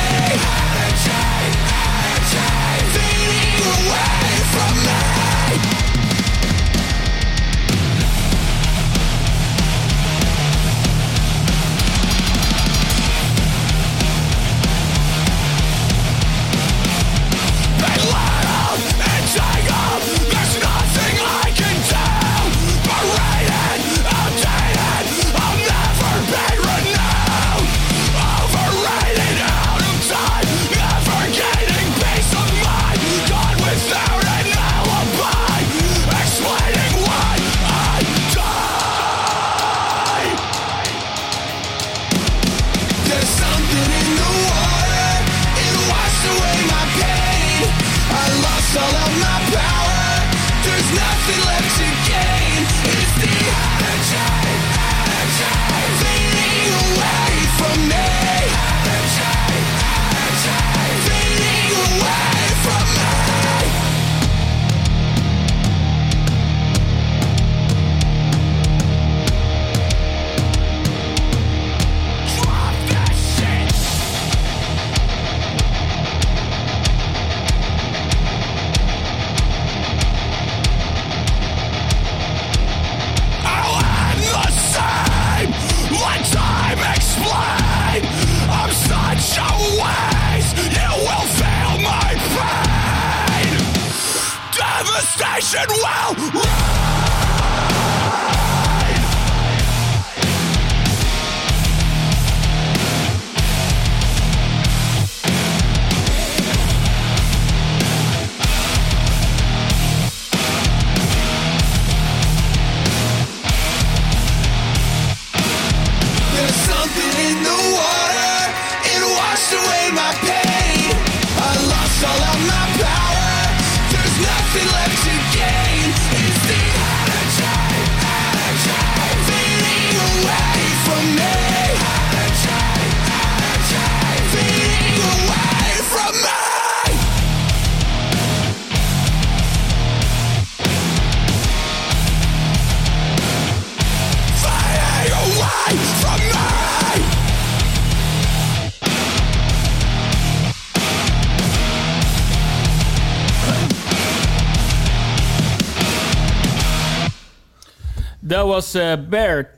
was eh Bear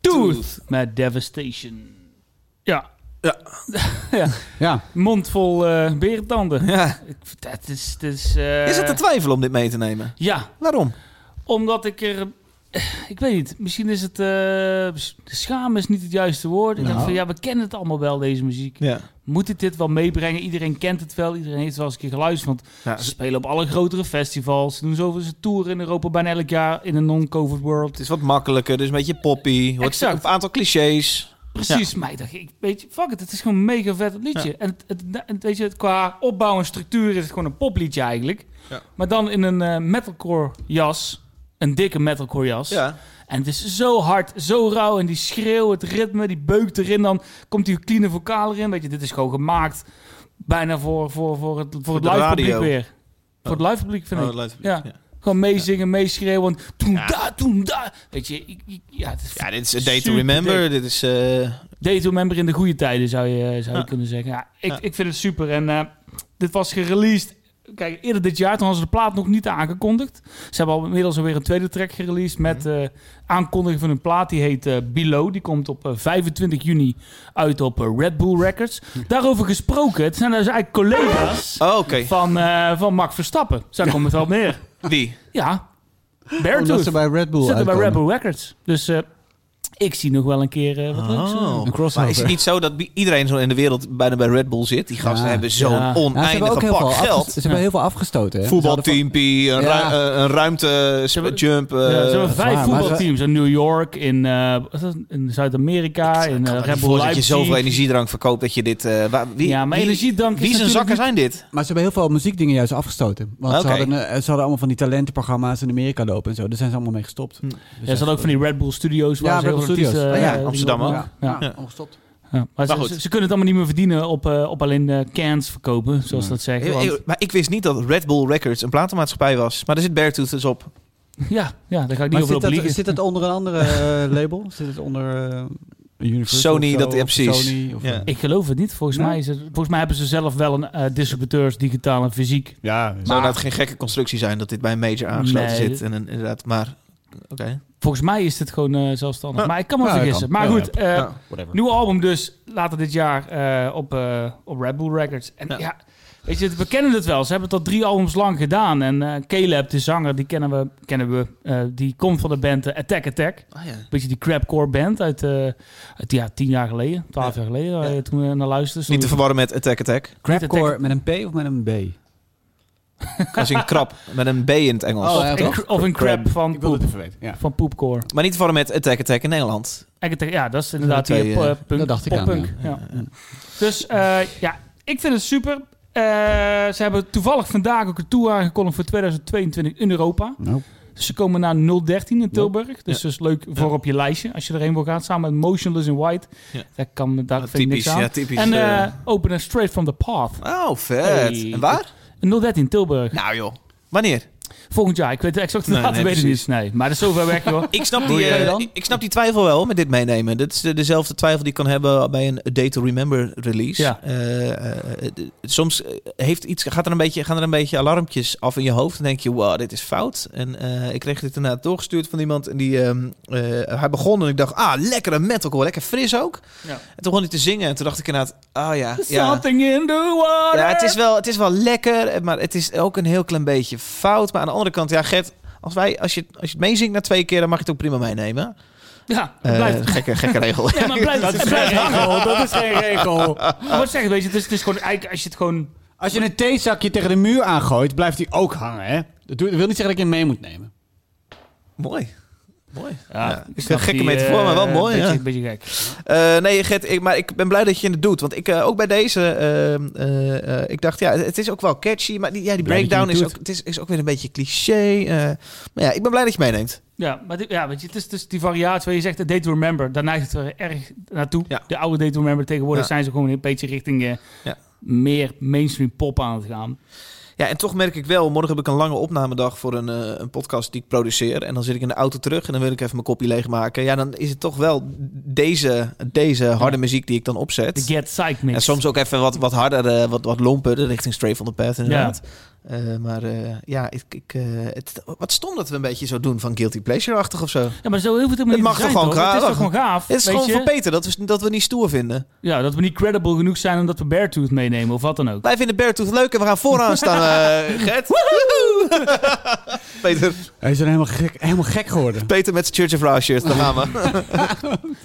Tooth met Devastation. Ja. Ja. ja. Ja. Mond vol berentanden. Ja. Ik- Dat is... Dat is, eh, Is het te twijfelen om dit mee te nemen? Ja, Waarom? omdat ik er ik weet niet. Misschien is het... eh schamen is niet het juiste woord. Ik Nou. dacht van, ja, we kennen het allemaal wel, deze muziek. Ja. Moet het dit wel meebrengen? Iedereen kent het wel. Iedereen heeft het wel eens een keer geluisterd. Want Ja, ze spelen op alle grotere festivals. Ze doen zoveel ze toeren in Europa bijna elk jaar in een non-COVID world. Het is wat makkelijker, dus een beetje poppy. Hoort Exact. een aantal clichés. Precies, maar ik dacht, ik, weet je, fuck it, het is gewoon een mega vet liedje. En het, het, het- weet je, het, qua opbouw en structuur is het gewoon een popliedje eigenlijk. Ja. Maar dan in een eh, metalcore jas, een dikke metalcore jas. Ja. En het is zo hard, zo rauw en die schreeuw, het ritme, die beukt erin. Dan komt die clean vocaal erin. Weet je, dit is gewoon gemaakt bijna voor, voor, voor het, voor het live radio. publiek weer. Voor het live publiek vind Oh, ik. lijkt- Ja. ja. Gewoon meezingen, meeschreeuwen. Toen da, toen da. Weet je, ik, ik- ja, het is Ja, dit is a day to remember. dik. Dit is... eh, Day to Remember in de goede tijden, zou je, zou je Ja. kunnen zeggen. Ja, ik, Ja. ik vind het super. En eh, dit was gereleased. Kijk, eerder dit jaar, toen hadden ze de plaat nog niet aangekondigd. Ze hebben al inmiddels alweer een tweede track gereleased met eh, aankondiging van een plaat. Die heet eh, Below. Die komt op eh, 25 juni uit op eh, Red Bull Records. Daarover gesproken, het zijn dus eigenlijk collega's Oh, van, eh, van Max Verstappen. Zo komt het wel op neer. Wie? Ja, Omdat Beartooth. ze bij Red Bull Zitten bij. Red Bull Records. Dus eh, ik zie nog wel een keer eh, wat leuks. eh. Oh. Een crossover. Maar is het niet zo dat iedereen zo in de wereld bijna bij Red Bull zit? Die gasten Ja. hebben zo'n Ja. Ja, ze hebben oneindige pak geld. ze hebben heel veel afgestoten. hè. Voetbalteampie, een, Ja. ru- eh, een ruimte, jump. eh, Ja, ze hebben vijf waar, maar ze- voetbalteams in New York, in, eh, in Zuid-Amerika, in uh, Red Bull voorstellen dat je Leipzig. zoveel energiedrank verkoopt dat je dit... eh, waar- wie, Ja, maar wie- energiedrank is Wie zijn zakken zijn dit? Maar ze hebben heel veel muziekdingen juist afgestoten. Want ze, hadden, eh, ze hadden allemaal van die talentenprogramma's in Amerika lopen en zo. Daar zijn ze allemaal mee gestopt. Hm. Dus Ja, ze hadden ook van die Red Bull Studios. Waar Ja, ze Studios. Oh ja, Amsterdam ook. Ja, Ja. ja. Maar, Maar ze, goed. ze, ze kunnen het allemaal niet meer verdienen op, eh, op alleen de cans verkopen, zoals Ja. dat zeggen. Want, Maar ik wist niet dat Red Bull Records een platenmaatschappij was. Maar er zit Beartooth dus op. ja, ja, daar ga ik niet Maar over zit op dat, zit het onder een andere eh, label? Zit het onder eh, Universal Sony, of zo, dat- ja, precies. Sony, of, Ja. Ik geloof het niet. Volgens, Nee? mij is het, volgens mij hebben ze zelf wel een distributeurs, digitaal en fysiek. ja, Zou nou geen gekke constructie zijn dat dit bij een major aangesloten Nee, zit. En een, inderdaad, maar... Oké. Volgens mij is het gewoon eh, zelfstandig. Ja. Maar ik kan me Ja, vergissen. kan. Maar Ja, goed, eh, Ja. whatever. Nieuwe album dus later dit jaar eh, op, eh, op Red Bull Records. En ja. Ja. weet je, we kennen het wel. Ze hebben het al drie albums lang gedaan. En eh Caleb, de zanger, die kennen we. Kennen we eh, die komt van de band eh, Attack Attack. Ah, ja. Beetje die crapcore band uit, eh, uit ja, tien jaar geleden, twaalf Ja. jaar geleden. waar Ja. je toen we naar luisterde. Niet te verwarren met Attack Attack. Crapcore met een P of met een B? Als in krap met een B in het Engels. Oh, ja, Of, toch? in, of in crap van Ik poep. weten. Ja. Van poepcore. Maar niet verwarren met Attack Attack in Nederland. Attack- Ja, dat is inderdaad Twee, die punk, dat dacht ik aan, poppunk. ja. Ja. Dus eh, ja, ik vind het super. Eh, ze hebben toevallig vandaag ook een tour aangekondigd voor 2022 in Europa. Nou, Dus ze komen naar 013 in Tilburg. Dus Ja. dat is leuk voor Ja. op je lijstje. Als je erheen wil gaan, samen met Motionless in White. Ja. Daar, kan, daar vind ik niks aan. ja, typisch. en openen Straight from the Path. oh, vet. Hey. En waar? 013 Tilburg. Nou joh. Wanneer? Volgend jaar. Ik weet de exacte Nee, datum, nee, weet ik precies. niet. Nee, maar dat is zo ver weg, joh. Ik snap, die, eh, ik, ik snap die twijfel wel met dit meenemen. Dat is de- dezelfde twijfel die ik kan hebben bij een Day to Remember release. Ja. Eh, eh, soms heeft iets, gaat er een beetje, gaan er een beetje alarmpjes af in je hoofd. Dan denk je, wow, dit is fout. En eh, ik kreeg dit inderdaad doorgestuurd van iemand. En die, ehm, eh, hij begon en ik dacht, ah, lekkere metalcore. Lekker fris ook. Ja. En toen begon hij te zingen. En toen dacht ik inderdaad, ah ja. ja. Something in the water. Ja, het is, wel, het is wel lekker, maar het is ook een heel klein beetje fout. Maar aan de andere kant, ja, Gert, als, wij, als, je, als je het meezingt na twee keer, dan mag je het ook prima meenemen. Ja, het blijft. gekke, gekke regel. Ja, maar blijft. dat is geen regel. Dat is geen regel. Maar wat zeggen, weet je, het is, het is gewoon eigenlijk als je het gewoon... Als je een theezakje tegen de muur aangooit, blijft die ook hangen, hè? Dat wil niet zeggen dat je hem mee moet nemen. Mooi. Mooi. Ja, Ja, ik snap gekke die, metafoor, maar wel eh, mooi, Beetje, ja. beetje gek. Eh, nee, Gert, ik, maar ik ben blij dat je het doet. Want ik, eh, ook bij deze, eh, eh, eh, ik dacht, ja, het is ook wel catchy. Maar die, ja, die Blij breakdown is doet. ook, het is, is ook weer een beetje cliché. eh. maar ja, ik ben blij dat je meeneemt. Ja, maar dit- ja, weet je, het is, is die variatie waar je zegt, de Day to Remember, daar neigt het er erg naartoe. Ja. De oude Day to Remember, tegenwoordig Ja. zijn ze gewoon een beetje richting eh, Ja. meer mainstream pop aan het gaan. Ja, en toch merk ik wel, morgen heb ik een lange opnamedag voor een, eh, een podcast die ik produceer. En dan zit ik in de auto terug en dan wil ik even mijn kopje leegmaken. Ja, dan is het toch wel deze, deze harde muziek die ik dan opzet. De Get Psyched mix. En soms ook even wat, wat harder, eh, wat, wat lomper, richting Stray van the Path inderdaad. Eh, maar eh, ja, ik, ik, eh, het, wat stom dat we een beetje zo doen van guilty pleasure-achtig of zo. Ja, maar zo het helemaal Het mag toch gewoon toch? Het is toch gewoon gaaf, Het is gewoon voor Peter dat we, dat we niet stoer vinden. Ja, dat we niet credible genoeg zijn omdat we Beartooth meenemen of wat dan ook. Wij vinden Beartooth leuk en we gaan vooraan staan, Gert. Peter, Hij is dan helemaal gek, helemaal gek geworden. Peter met zijn Church of Ra shirt, daar gaan we.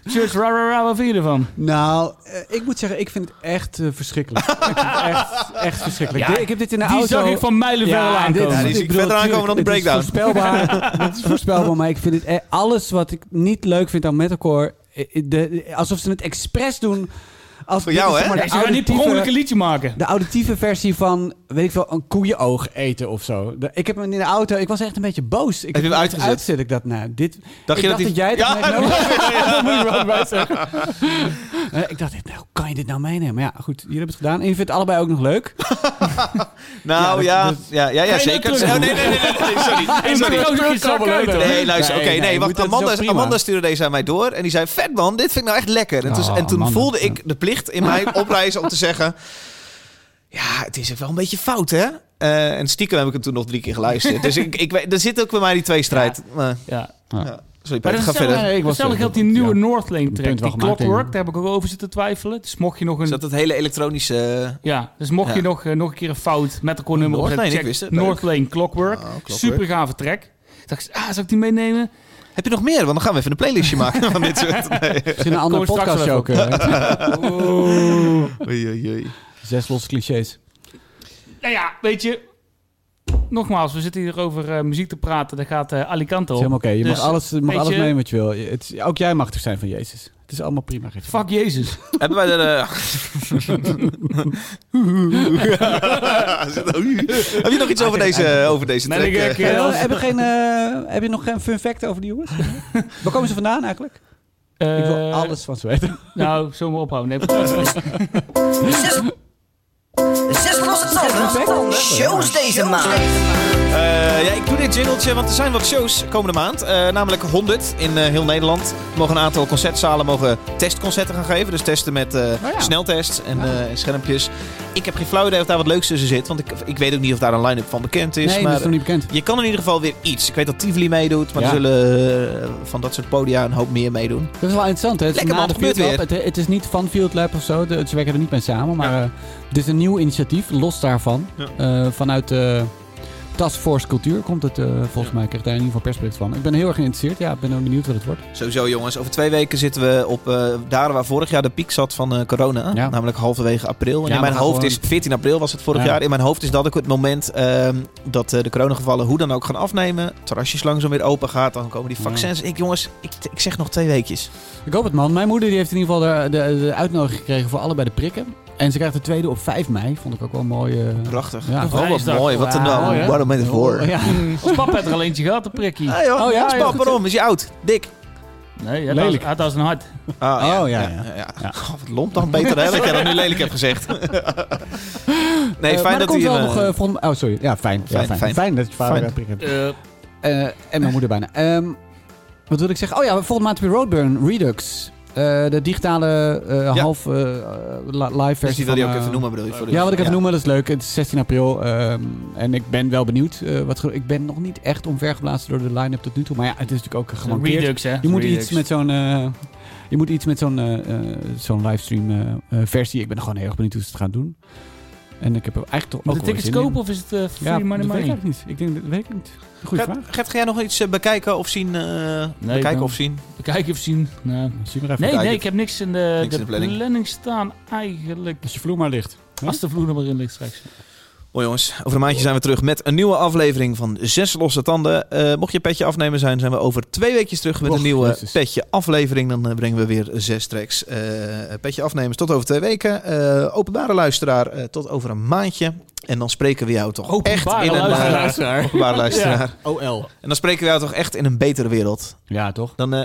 Church, ra, ra, ra, wat vind je ervan? Nou, eh, ik moet zeggen, ik vind het echt eh, verschrikkelijk. ik vind het echt, echt verschrikkelijk. Ja, ik heb dit in de Die auto... zag ik van mijlenver dit- aankomen. Ja, die zie ik verder aankomen dan die het is breakdown. voorspelbaar. het is voorspelbaar, maar ik vind het... e- Alles wat ik niet leuk vind aan metalcore... eh, De, alsof ze het expres doen... Als, Voor jou, hè? maar ze gaan niet per ongeluk een liedje maken. de auditieve versie van, weet ik veel, een koeienoog eten of zo. De- ik heb hem in de auto, ik was echt een beetje boos. Ik Heb je hem uitgezet? Uitzet ik dat, nou, dit... Dacht ik je dacht dat dat, die- jij dat Ja, meegenomen Dat moet je er wel bij zeggen. Eh, ik dacht, nou, kan je dit nou meenemen? Maar ja, goed, jullie hebben het gedaan. En je vindt het allebei ook nog leuk. Nou Ja, ja, dat- ja, ja, ja, zeker. nou? Oh, nee, nee, nee, nee, nee, sorry. Nee, luister, oké, nee, wacht. dat Amanda, stuurde deze aan mij door en die zei, vet man, dit vind ik nou echt lekker. En toen, Oh, voelde ja. ik de plicht in mij oprijzen om te zeggen, ja, het is ook wel een beetje fout, hè? Eh, en stiekem heb ik hem toen nog drie keer geluisterd. dus ik, ik, weet- er zit ook bij mij die tweestrijd. Maar, Ja. ja. Sorry, Maar Peter, ga is verder. Nee, ik was- Hetzelfde geldt die nieuwe ja. Northlane track. Die Clockwork, daar heb ik ook over zitten twijfelen. Dus mocht je nog Is een... dat het hele elektronische... Ja, dus mocht je Ja. nog, eh, nog een keer een fout met de nummer Northlane, opzetten, ik check wist het, leuk. Northlane Clockwork. Oh, Clockwork. Super gave track. Ik dacht, ah, zou ik die meenemen? Heb je nog meer? Want dan gaan we even een playlistje maken van dit soort. Nee. Misschien een andere podcast ook. Oei, oei, oei. Zes losse clichés. Nou ja, weet je... Nogmaals, we zitten hier over eh, muziek te praten. Daar gaat eh, Alicante is op. helemaal oké. Je Dus, mag alles, je mag alles je- nemen wat je wil. Het, is- ook jij mag er zijn van Jezus. Het is allemaal prima. geef. Fuck Jezus. Hebben wij er... eh, Heb je nog iets over deze, over deze track? ik- ik- heb, je geen, eh, heb je nog geen fun fact over die jongens? Waar komen ze vandaan eigenlijk? ik wil alles van ze weten. Nou, zullen we ophouden? Nee. Zes losse tanden. Shows deze maand. Eh, ja, ik doe dit jingletje, want er zijn wat shows komende maand. Eh, namelijk 100 in eh, heel Nederland. Er mogen een aantal concertzalen mogen testconcerten gaan geven. Dus testen met ja. sneltests en schermpjes. Ik heb geen flauw idee of daar wat leuks tussen zit. Want ik, ik weet ook niet of daar een line-up van bekend is. nee, dat maar is nog niet bekend. je kan in ieder geval weer iets. Ik weet dat Tivoli meedoet, maar Ja. er zullen van dat soort podia een hoop meer meedoen. Dat is wel interessant. Hè? Het is Lekker, man, gebeurt Lab. Het, het is niet van Field Lab of zo. De- ze werken er niet mee samen. Maar eh, het is een nieuw initiatief. Los daarvan. Vanuit de Task Force Cultuur komt het. eh, volgens mij krijg ik daar in ieder geval persbericht van. Ik ben heel erg geïnteresseerd. Ja, ik ben ook benieuwd wat het wordt. Sowieso jongens, over twee weken zitten we op eh daar waar vorig jaar de piek zat van eh, corona. Ja. Namelijk halverwege april. En in mijn hoofd gewoon- is 14 april was het vorig Ja. jaar. In mijn hoofd is dat ook het moment ehm, dat de coronagevallen hoe dan ook gaan afnemen. Terrasjes langzaam weer open gaat. Dan komen die vaccins. Ik jongens, ik, ik zeg nog twee weekjes. Ik hoop het man. Mijn moeder die heeft in ieder geval de, de, de uitnodiging gekregen voor allebei de prikken. En ze krijgt de tweede op 5 mei. Vond ik ook wel mooi. eh, Prachtig. Ja. oh, wat mooi. Wat een nou. hè? Waarom ben je voor? Oh, ja. Als papa heeft er al eentje gehad, een prikkie. Ah, joh. Oh, ja? Spap, Ja, goed. waarom? Is hij oud? Dik? Nee, het Lelijk. het was een hart. Ah, Oh, ja, ja. ja. Oh, wat lomp dan beter hè, dat ik dat nu lelijk heb gezegd. nee, Eh, fijn maar er dat komt hij... wel nog... eh, eh, volgende- oh, sorry. Ja, fijn. Ja, Fijn, fijn. fijn. Fijn dat je vader prik hebt. Eh, Eh, en mijn moeder bijna. Ehm, wat wil ik zeggen? Oh ja, volgende maand weer Roadburn Redux. Eh, de digitale eh, Ja. half eh, li- live dus versie die wil je ook even noemen, bedoel je? Voor de- Ja, wat ik even noemen, dat is leuk. Het is 16 april. ehm, en ik ben wel benieuwd. eh, wat ik ben nog niet echt omvergeblazen door de line-up tot nu toe. Maar ja, het is natuurlijk ook gemankeerd. Redux, hè? Je moet Redux. iets met zo'n... eh, je moet iets met zo'n eh, eh, zo'n livestream versie. Ik ben gewoon heel erg benieuwd hoe ze het gaan doen. En ik heb er eigenlijk toch Moet ook de tickets kopen of is het eh, free Ja, money dat weet ik niet. Ik denk, dat weet ik niet. Goeie Gert, vraag. Gert, ga jij nog iets eh, bekijken of zien? eh, bekijken dan- of zien? Bekijken of zien. Nou, Zie maar even. nee, kijken. nee, ik heb niks in de, Niks de, in de planning. planning. staan eigenlijk. Als je vloer maar ligt. Als de vloer er maar in ligt straks. Mooi jongens, over een maandje zijn we terug met een nieuwe aflevering van Zes Losse Tanden. Eh, mocht je petje afnemen zijn, zijn we over twee weekjes terug met Och, een nieuwe Jezus. petje aflevering. Dan eh, brengen we weer zes tracks. Eh, petje afnemen tot over twee weken. Eh, openbare luisteraar eh, tot over een maandje. En dan spreken we jou toch Openbare echt in een luisteraar. openbare luisteraar. OL. En dan spreken we jou toch echt in een betere wereld. Ja, toch? Dan eh,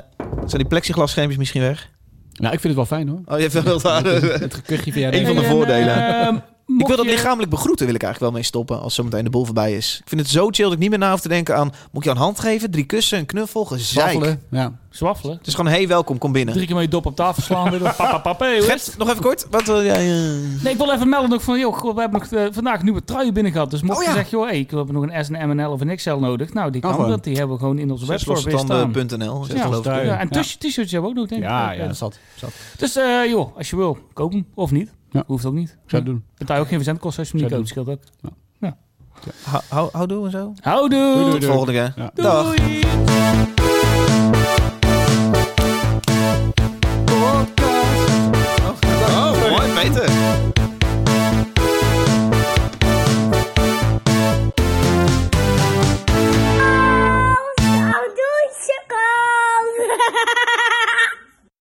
zijn die plexiglasschermpjes misschien weg. Nou, ik vind het wel fijn hoor. Oh, je hebt wel. Het gekuchje via Een van de voordelen. Ik wil dat je- lichamelijk begroeten, wil ik eigenlijk wel mee stoppen als zometeen de boel voorbij is. Ik vind het zo chill dat ik niet meer na hoef te denken aan... Moet ik jou een hand geven, drie kussen, een knuffel, gezeik. Zwaffelen. Ja. Zwaffelen. Het is gewoon, hey, welkom, kom binnen. Drie keer met je dop op tafel slaan. weer. Papa, papa, hey, hoe is het? Gert, nog even kort. Wat wil jij... eh, Nee, ik wil even melden nog van, joh, we hebben nog eh, vandaag nieuwe truien binnen gehad. Dus mocht Oh, je ja. zeggen, joh, hey, ik heb nog een S, een MNL of een XL nodig. Nou, die Oh, kan dat. Die hebben we gewoon in onze webstore weer staan. Het, Ja, en t-shirts hebben we ook nog, denk ik. Ja, Eh, ja, dat zat. zat. Dus eh, joh, als je wil, koop hem. Of niet. Hoeft ook niet. Zou ja. doen. Betaal ook geen verzendkosten als je hem niet koopt. Scheelt ook. Ja. ja. Houdoe en zo. Houdoe. Tot de volgende keer. Doei.